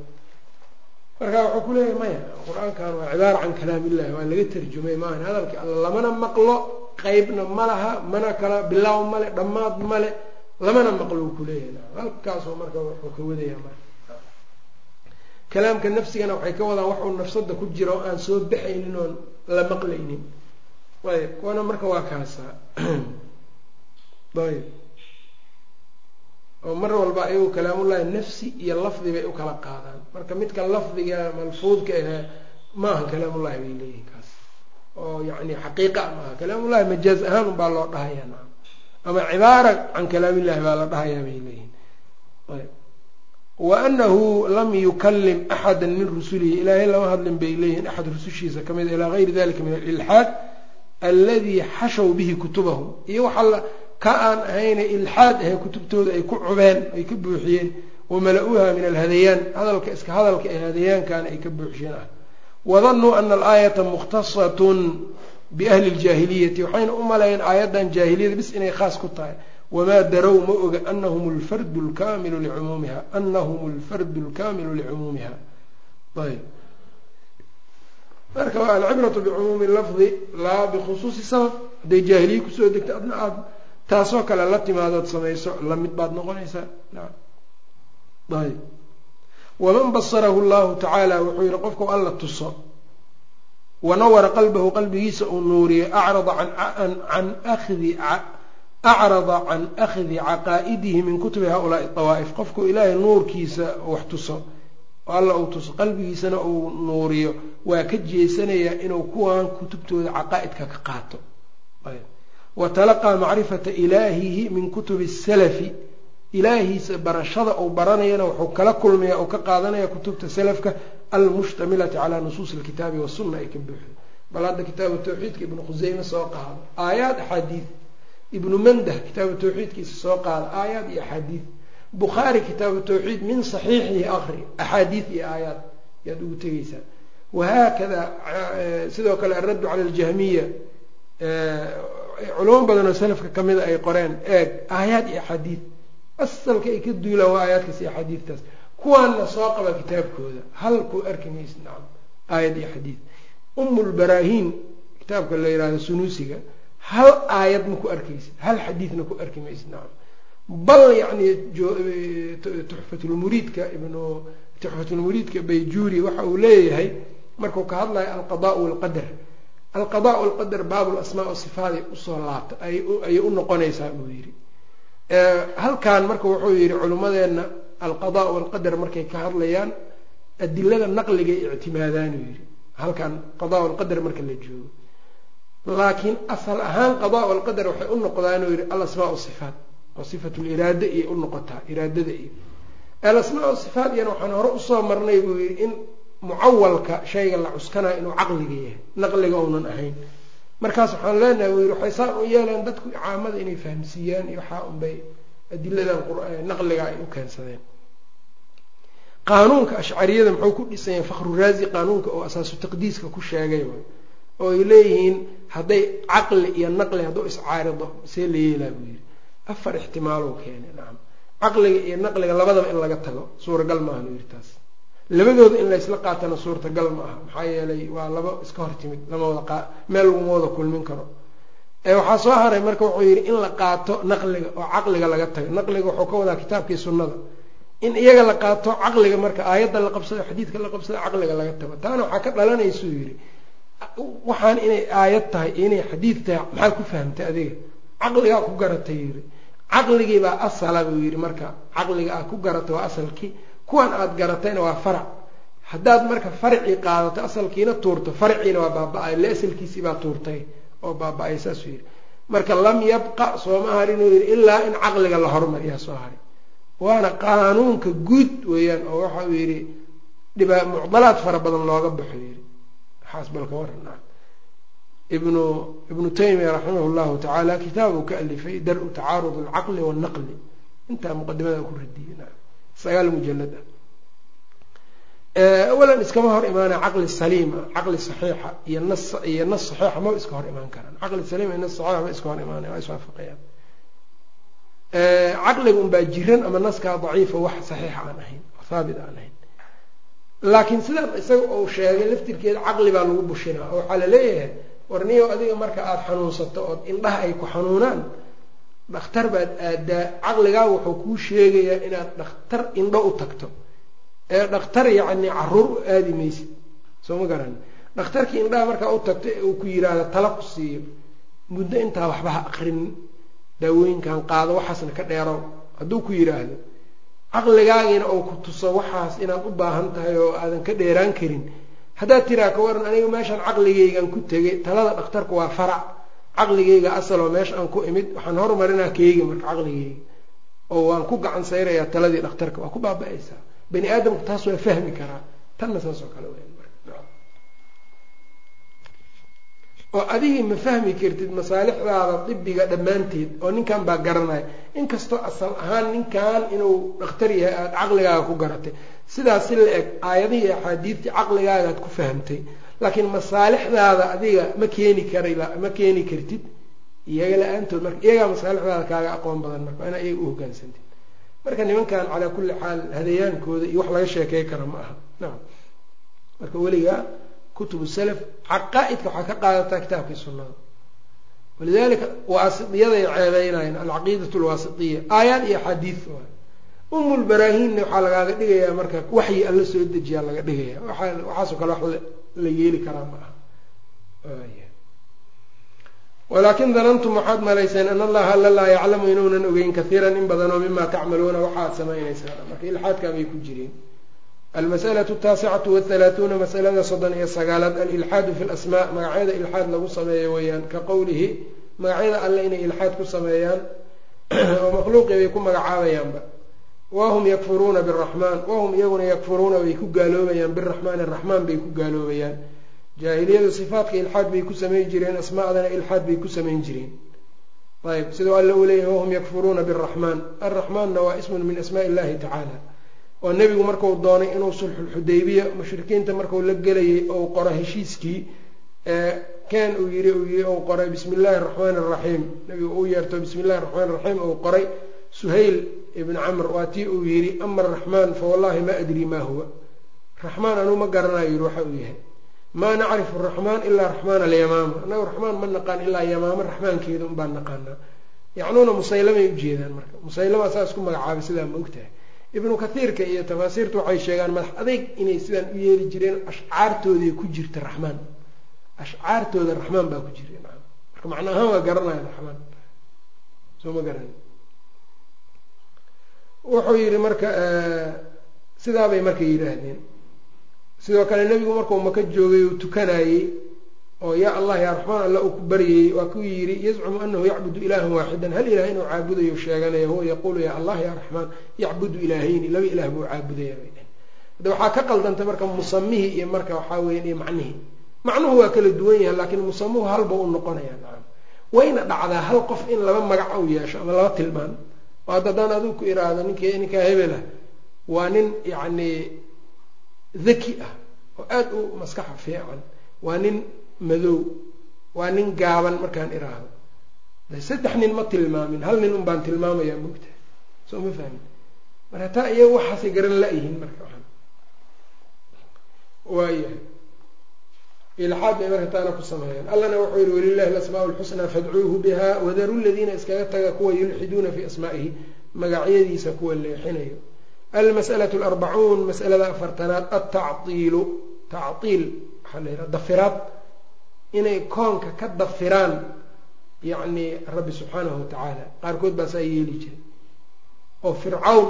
Marka wuxuu ku leeyahay maya qur'aankan waa cibaara can kalaamillahi waa laga tarjumay maahan hadalka alla lamana maqlo qeybna ma laha mana kala bilaaw male dhammaad male lamana maqlo uu kuleeyahay halkaasoo marka wuxuu ka wadaya marka kalaamka nafsigana waxay ka wadaan wax uu nafsada ku jira oo aan soo baxaynin oon la maqlaynin. Ayb kuwana marka waa kaasaa ayb oo mar walba ayagu kalaamullahi nafsi iyo lafdi bay u kala qaadaan. Marka midka lafdiga malfuudka ahe maaha kalaamullahi bay leeyihiin kaas. Oo yani xaqiiqa maaha kalaamullahi majaaz ahaan unbaa loo dhahayaa ama cibaara can kalaamillahi baa la dhahayaa bay leeyihiin ayb wa anahu lam yukalim axada min rusulihi ilaahay lama hadlin bay leeyihiin axad rusushiisa ka mid ilaa gayri dalika min alilxaad alladii xashaw bihi kutubahum iyo waxaa ka aan ahayna ilxaad ahe kutubtooda ay ku cubeen ay ka buuxiyeen. Wamala-uha min alhadayaan hadalka iska hadalka ee hadayaankaana ay ka buuxiyeen ah wadanuu ana alaayata mukhtasatun biahli ljaahiliyati waxayna u maleeyeen aayaddan jaahiliyada bis inay khaas ku tahay wamaa darow ma oga anahum lfardu lkaamilu licumuumiha anahum lfardu lkaamilu licumuumiha ayb marka waa alcibratu bicumuumi lafdi laa bikhusuusi sabab hadday jaahiliye ku soo degto adna aada taasoo kale la timaadood samayso la mid baad noqonaysaa ayb waman basarahu llahu tacaala wuxuu yihi qofkau alla tuso wanawara qalbahu qalbigiisa uu nuuriyo acrada can akhdi acrada can akhdi caqaa'idihi min kutubi haulaai dawaa'if qofku ilaahay nuurkiisa wax tuso oo alla uu tuso qalbigiisana uu nuuriyo waa ka jeesanayaa inuu kuwan kutubtooda caqaa'idka ka qaato wa talaqaa macrifata ilaahihi min kutubi salafi ilaahiisa barashada uu baranayana wuxuu kala kulmaya uu ka qaadanaya kutubta salafka almushtamilati calaa nusuusi alkitaabi wasunna ay ka buuxdo bal hadda kitaabu tawxiidka ibnu khuseyme soo qaado aayaad axaadiid ibnu mandah kitaabu tawxiidkiisa soo qaada aayaad iyo axaadiid. Bukhaari kitaabu tawxiid min saxiixihi akri axaadiid iyo aayaad yaad ugu tegeysaa wahaakada sidoo kale alraddu cala aljahmiya culamo badan oo salafka kamida ay qoreen eeg aayaad iyo axaadiid. Asalka ay ka duulaan waa aayaadkaas iyo axaadiidtaas. Kuwaanna soo qaba kitaabkooda hal ku arki maysa nacam aayad iyo xadiid umulbaraahiin kitaabka la yihahdo sunuusiga hal aayad ma ku arkaysid hal xadiidna ku arki maysid nacam bal yacni tuxfatulmuriidka ibnu tuxfatulmuriidka bayjuuri waxa uu leeyahay markuu ka hadlayo alqadaa walqadar. Alqadaa walqadar baabul asmaa o sifaaday u soo laabta ayay u noqonaysaa buu yidhi. Halkan marka wuxuu yidhi culimmadeenna alqadaa walqadar markay ka hadlayaan adilada naqligay ictimaadaanuu yidhi. Halkan qadaa walqadar marka la joogo laakiin asal ahaan qadaa walqadar waxay u noqdaanuu yidhi alasmaa sifaat oo sifat liraada iyo u noqotaa iraadada iyo. Alasmaa sifaat iyana waxaan hore u soo marnay buu yidhi in mucawalka shayga la cuskanayo inuu caqliga yahay naqliga uunan ahayn. Markaas waxaan leenahay buu yidhi waxay saan u yeeleen dadku caamada inay fahamsiiyaan iyo waxaa unbay adiladan naqliga ay u keensadeen. Qaanuunka ashcariyada muxuu ku dhisan yahay fakru raazi qaanuunka oo asaasu taqdiiska ku sheegay oo ay leeyihiin hadday caqli iyo naqli hadduu iscaarido see la yeelaa buu yidhi. Afar ixtimaalow keenay nacam caqliga iyo naqliga labadaba in laga tago suuragal maahan u yidhi taas. Labadooda in laysla qaatana suurtagal ma aha. Maxaa yeelay waa laba iska hor timid lama wada meel laguma wada kulmin karo. Waxaa soo haray marka wuxuu yidhi in la qaato naqliga oo caqliga laga tago. Naqliga wuxuu ka wadaa kitaabkii sunnada. In iyaga la qaato caqliga marka aayadda la qabsado xadiidka la qabsado caqliga laga tago. Taana waxaa ka dhalanaysuu yidhi waxaan inay aayad tahay inay xadiid tahay maxaad ku fahamtay adiga? Caqligaa ku garatay yidhi. Caqligiibaa asala buu yidhi marka. Caqliga aad ku garatay waa asalkii. Kuwan aad garatayna waa farac. Haddaad marka farcii qaadato asalkiina tuurto farciina waa baaba-ay. Le asalkiisii baa tuurtay oo baaba-ay saasuu yidhi. Marka lam yabqa sooma harin uu yidhi ilaa in caqliga la hormariyaa soo haray waana qaanuunka guud weeyaan oo waxa uu yidhi dhiba mucdalaad fara badan looga baxo yidhi waxaas balka waran ibnu ibnu taymiya raximah llahu tacaala kitaabuu ka alifay dar-u tacaarud alcaqli waalnaqli intaa muqadimada ku radiyey sagaal mujalad ah. Awalan iskama hor imaana caqli saliima caqli saxiixa iyo nas iyo nas saxiixa maba iska hor imaan karaan. Caqli saliima iyo nas saxiixa ma iska hor imaanaya waa iswaafaqayaan caqliga unbaa jiran ama naskaa daciifa wax saxiixa aan ahayn haabit aan ahayn laakiin sidaa isaga uu sheegay laftirkeeda caqli baa lagu bushinaa. Oo waxaa la leeyahay warniyow adiga marka aada xanuunsato ood indhaha ay ku xanuunaan dhakhtar baad aadaa caqligaa wuxuu kuu sheegayaa inaad dhakhtar indho u tagto. Ee dhakhtar yacni carruur u aadi maysid. Soo ma garan? Dhakhtarkii indhaha markaa u tagto ee uu ku yiraahdo tala ku siiyo muddo intaa waxba ha aqrin daawooyinkan qaado waxaasna ka dheerow hadduu ku yidhaahdo caqligaagiina oo ku tuso waxaas inaad u baahan tahay oo aadan ka dheeraan karin. Haddaad tiraa ka waran aniga meeshaan caqligaygan ku tegay talada dhakhtarku waa farac. Caqligayga asaloo meesha aan ku imid waxaan hormarinaa keyga marka caqligayga. Oo waan ku gacan sayrayaa taladii dhakhtarka waa ku baaba-aysaa. Bani aadamku taas waa fahmi karaa. Tanna saas oo kale weyan oo adigii ma fahmi kartid masaalixdaada dibiga dhammaanteed oo ninkan baa garanaya inkastoo asal ahaan ninkan inuu dhakhtar yahay aada caqligaaga ku garatay sidaas si la eg aayadihii axaadiidtii caqligaagaad ku fahamtay. Laakiin masaalixdaada adiga ma keeni kara ma keeni kartid. Iyaga la'aantood marka iyagaa masaalixdaada kaaga aqoon badan marka waa inaa iyaga u hogaansantid. Marka nimankan calaa kulli xaal hadayaankooda iyo wax laga sheekey kara ma aha. Nacam marka weligaa kutubu salaf caqaa-idka waxaa ka qaadataa kitaabkii sunnada. Walidalika waasitiyaday ceebeynayeen alcaqiidat lwaasitiya aayaad iyo axaadiid waay. Umulbaraahiinna waxaa lagaaga dhigayaa marka waxyi alla soo dejiyaa laga dhigaya waxaasoo kale wax la yeeli karaa ma aha. Walaakin danantum waxaad malayseen an allaha alla laa yaclamu inuunan ogeyn kaiiran in badanoo mima tacmaluuna waxaad samaynaysaan. Marka ilxaadkaa bay ku jireen almasalatu taasicatu wathalaathuuna masalada soddon iyo sagaalaad alilxaadu fi lasmaa magacyada ilxaad lagu sameeyo weeyaan ka qowlihi magacyada alle inay ilxaad ku sameeyaan oo makhluuqii bay ku magacaabayaanba wahum yakfuruuna biraxmaan wahum iyaguna yakfuruuna way ku gaaloobayaan biraxmaan araxmaan bay ku gaaloobayaan jaahiliyadu sifaatka ilxaad bay ku samayn jireen asmaadana ilxaad bay ku samayn jireen ayb sidau alla uu leeyahay wahum yakfuruuna biraxmaan arraxmaanna waa ismun min asmaai illahi tacaala oo nebigu marku doonay inuu sulxulxudaybiya mushrikiinta marku la gelayay ou qoro heshiiskii ken uu yii uu yii qoray bismi illaahi araxmaan araxiim nebigu uu yeerto bismi illahi raxmaan raxiim uu qoray. Suhayl ibn camr waa tii uu yidhi ama araxmaan fa wallahi ma adri ma huwa. Raxmaan anuu ma garanayo yidhi waxa uu yahay. Maa nacrifu raxmaan ilaa raxmaan alyamaama. Annagu raxmaan ma naqaan ilaa yamaamo raxmaankeeda unbaan naqaanaa. Yacnuuna musaylamay ujeedaan marka. Musaylama saa isku magacaabay sidaa ma ogtahay ibnu kathiirka iyo tafaasiirtu waxay sheegaan madax adeyg inay sidaan u yeeli jireen ashcaartooday ku jirta raxmaan. Ashcaartooda raxmaan baa ku jira marka macna ahaan waa garanaya raxmaan. Soo ma garan wuxuu yidhi marka sidaabay marka yidhaahdeen. Sidoo kale nebigu markuu maka joogay uu tukanayey oo yaa allah yaa raxmaan alla uu ku baryayey waa kuu yidhi yazcumu anahu yacbudu ilaahan waaxidan. Hal ilaah inuu caabudayo sheeganaya huwa yaquulu yaa allah yaa raxmaan yacbudu ilaahayni. Laba ilaah buu caabudaya bay dhehen hadda waxaa ka qaldantay marka musamihii iyo marka waxaa weyan iyo macnihii macnuhu waa kala duwan yahay laakiin musamuhu halba u noqonaya nacam wayna dhacdaa hal qof in laba magac u yeesho ama laba tilmaan. Oo hadda haddaan adigu ku iraahdo ninki ninkaa hebelah waa nin yacni daki ah oo aada u maskaxa fiican. Waa nin madow. Waa nin gaaban markaan iraahdo. Saddex nin ma tilmaamin hal nin un baan tilmaamayaa mogtahay soo ma fahmin? Marka taa iyaga waxaasay garan la-yihiin marka waayahay ilxaad bay marka taana ku sameeyaan. Allana wuxuu yihi walilahi alasmaa lxusnaa fadcuuhu biha wadaru ladiina iskaga taga kuwa yulxiduuna fi asmaa'ihi. Magacyadiisa kuwa leexinayo. Almas'alatu alarbacuun masalada afartanaad altactiilu tactiil waxaa la yidhaha dafiraad inay koonka ka dafiraan yacni rabbi subxaanahu watacaala qaarkood baa saa yeeli jiray. Oo fircawn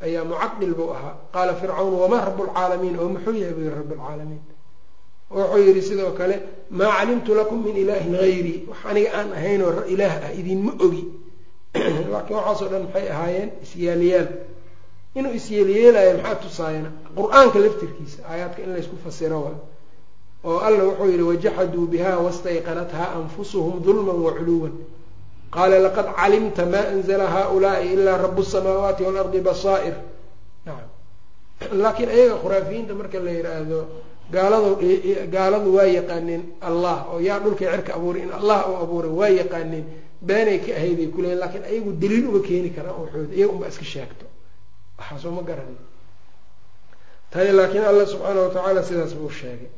ayaa mucadil buu ahaa. Qaala fircawn wamaa rabu lcaalamiin oo muxuu yahay buu yihi rabi lcaalamiin wuxuu yidhi sidoo kale maa calimtu lakum min ilaahin hayrii wax aniga aan ahaynoo ilaah ah idinma ogi. Laakiin waxaasoo dhan maxay ahaayeen? Isyeelyaal inuu isyeelyeelayo maxaa tusaayana? Qur'aanka laftirkiisa aayaadka in laysku fasiro wa oo alla wuxuu yihi wajaxaduu biha wastayqanathaa anfusuhum dulman waculuwan qaala laqad calimta ma anzla haulaai ilaa rabu samaawaati waalardi basaa'ir. Laakiin ayaga khuraafiyiinta marka la yidhaahdo gaaladu gaaladu waa yaqaaneen allah oo yaa dhulkay cirka abuuray in allah uu abuuray waa yaqaaneen beenay ka ahayday kuleeyiin laakiin ayagu daliil uma keeni karaan waxooda iyaga unba iska sheegto. Waxaasoo ma garanay tani laakiin alla subxaana watacaala sidaas buu sheegay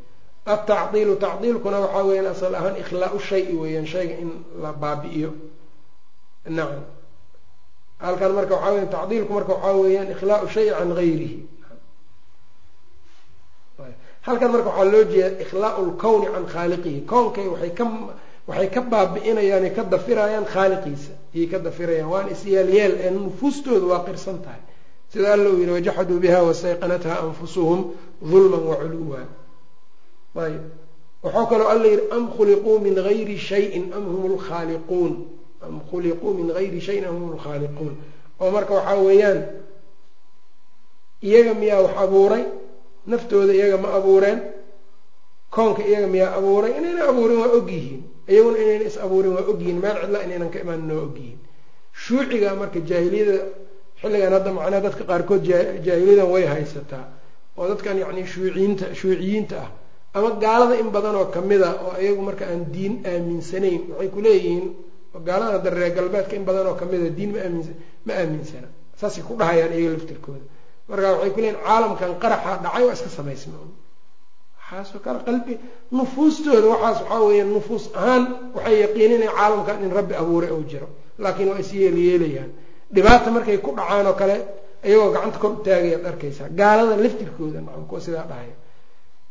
altacdiilu tacdiilkuna waxaa weyaan asal ahaan ikhlaau shayi weeyaan shayga in la baabi'iyo. nacam halkan marka waxaa weya tacdiilku marka waxaa weeyaan ikhlaau shayi can gayrihi halkan marka waxaa loo jeeda ikhlaau lkowni can khaaliqihi. kownkay waay ka waxay ka baabi'inayaan ka dafirayaan khaaliqiisa. ayay ka dafirayaan. waana isyaalyeel ee nufuustooda waa qirsan tahay. sida alla uu yihi wajaxaduu biha wastayqanatha anfusuhum dulman waculuwa ayb waxau kaloo alla yihi am khuliquu min gayri shayin am hum lkhaaliquun am khuliquu min gayri shayin am hum lkhaaliquun oo marka waxaa weeyaan iyaga miyaa wax abuuray naftooda iyaga ma abuureen koonka iyaga miyaa abuuray inayna abuurin waa ogyihiin iyaguna inayna is abuurin waa ogyihiin meel cidla inaynan ka imaanin waa ogyihiin shuuciga marka jaahiliyada xilligan hadda macnaha dadka qaarkood jaahiliyadan way haysataa. Oo dadkan yacni shuuciyiinta shuuciyiinta ah ama gaalada in badan oo kamida oo iyagu marka aan diin aaminsanayn waxay kuleeyihiin gaalada hadda reer galbeedka in badan oo kamida diin ma aamin ma aaminsana. Saasay ku dhahayaan iyaga laftirkooda. Marka waxay kuleeyihin caalamkan qaraxa dhacay waa iska samaysma waxaasoo kale qalbi nufuustooda waxaas waxaa weeya nufuus ahaan waxay yaqiininaya caalamkan in rabbi abuuray oo jiro. Laakiin waa is yeelyeelayaan dhibaata markay ku dhacaan oo kale iyagoo gacanta kor u taagayaad arkaysaa. Gaalada laftirkooda kuwa sidaa dhahaya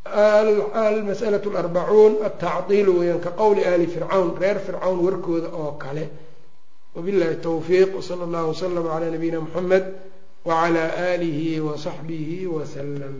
almas'alatu alarbacuun altacdiilu weyaan ka qowli ali fircawn reer fircawn warkooda oo kale. Wabillahi tawfiiq wsala allahu waslama calaa nabiyina muxamed wacala aalihi wasaxbihi wasalam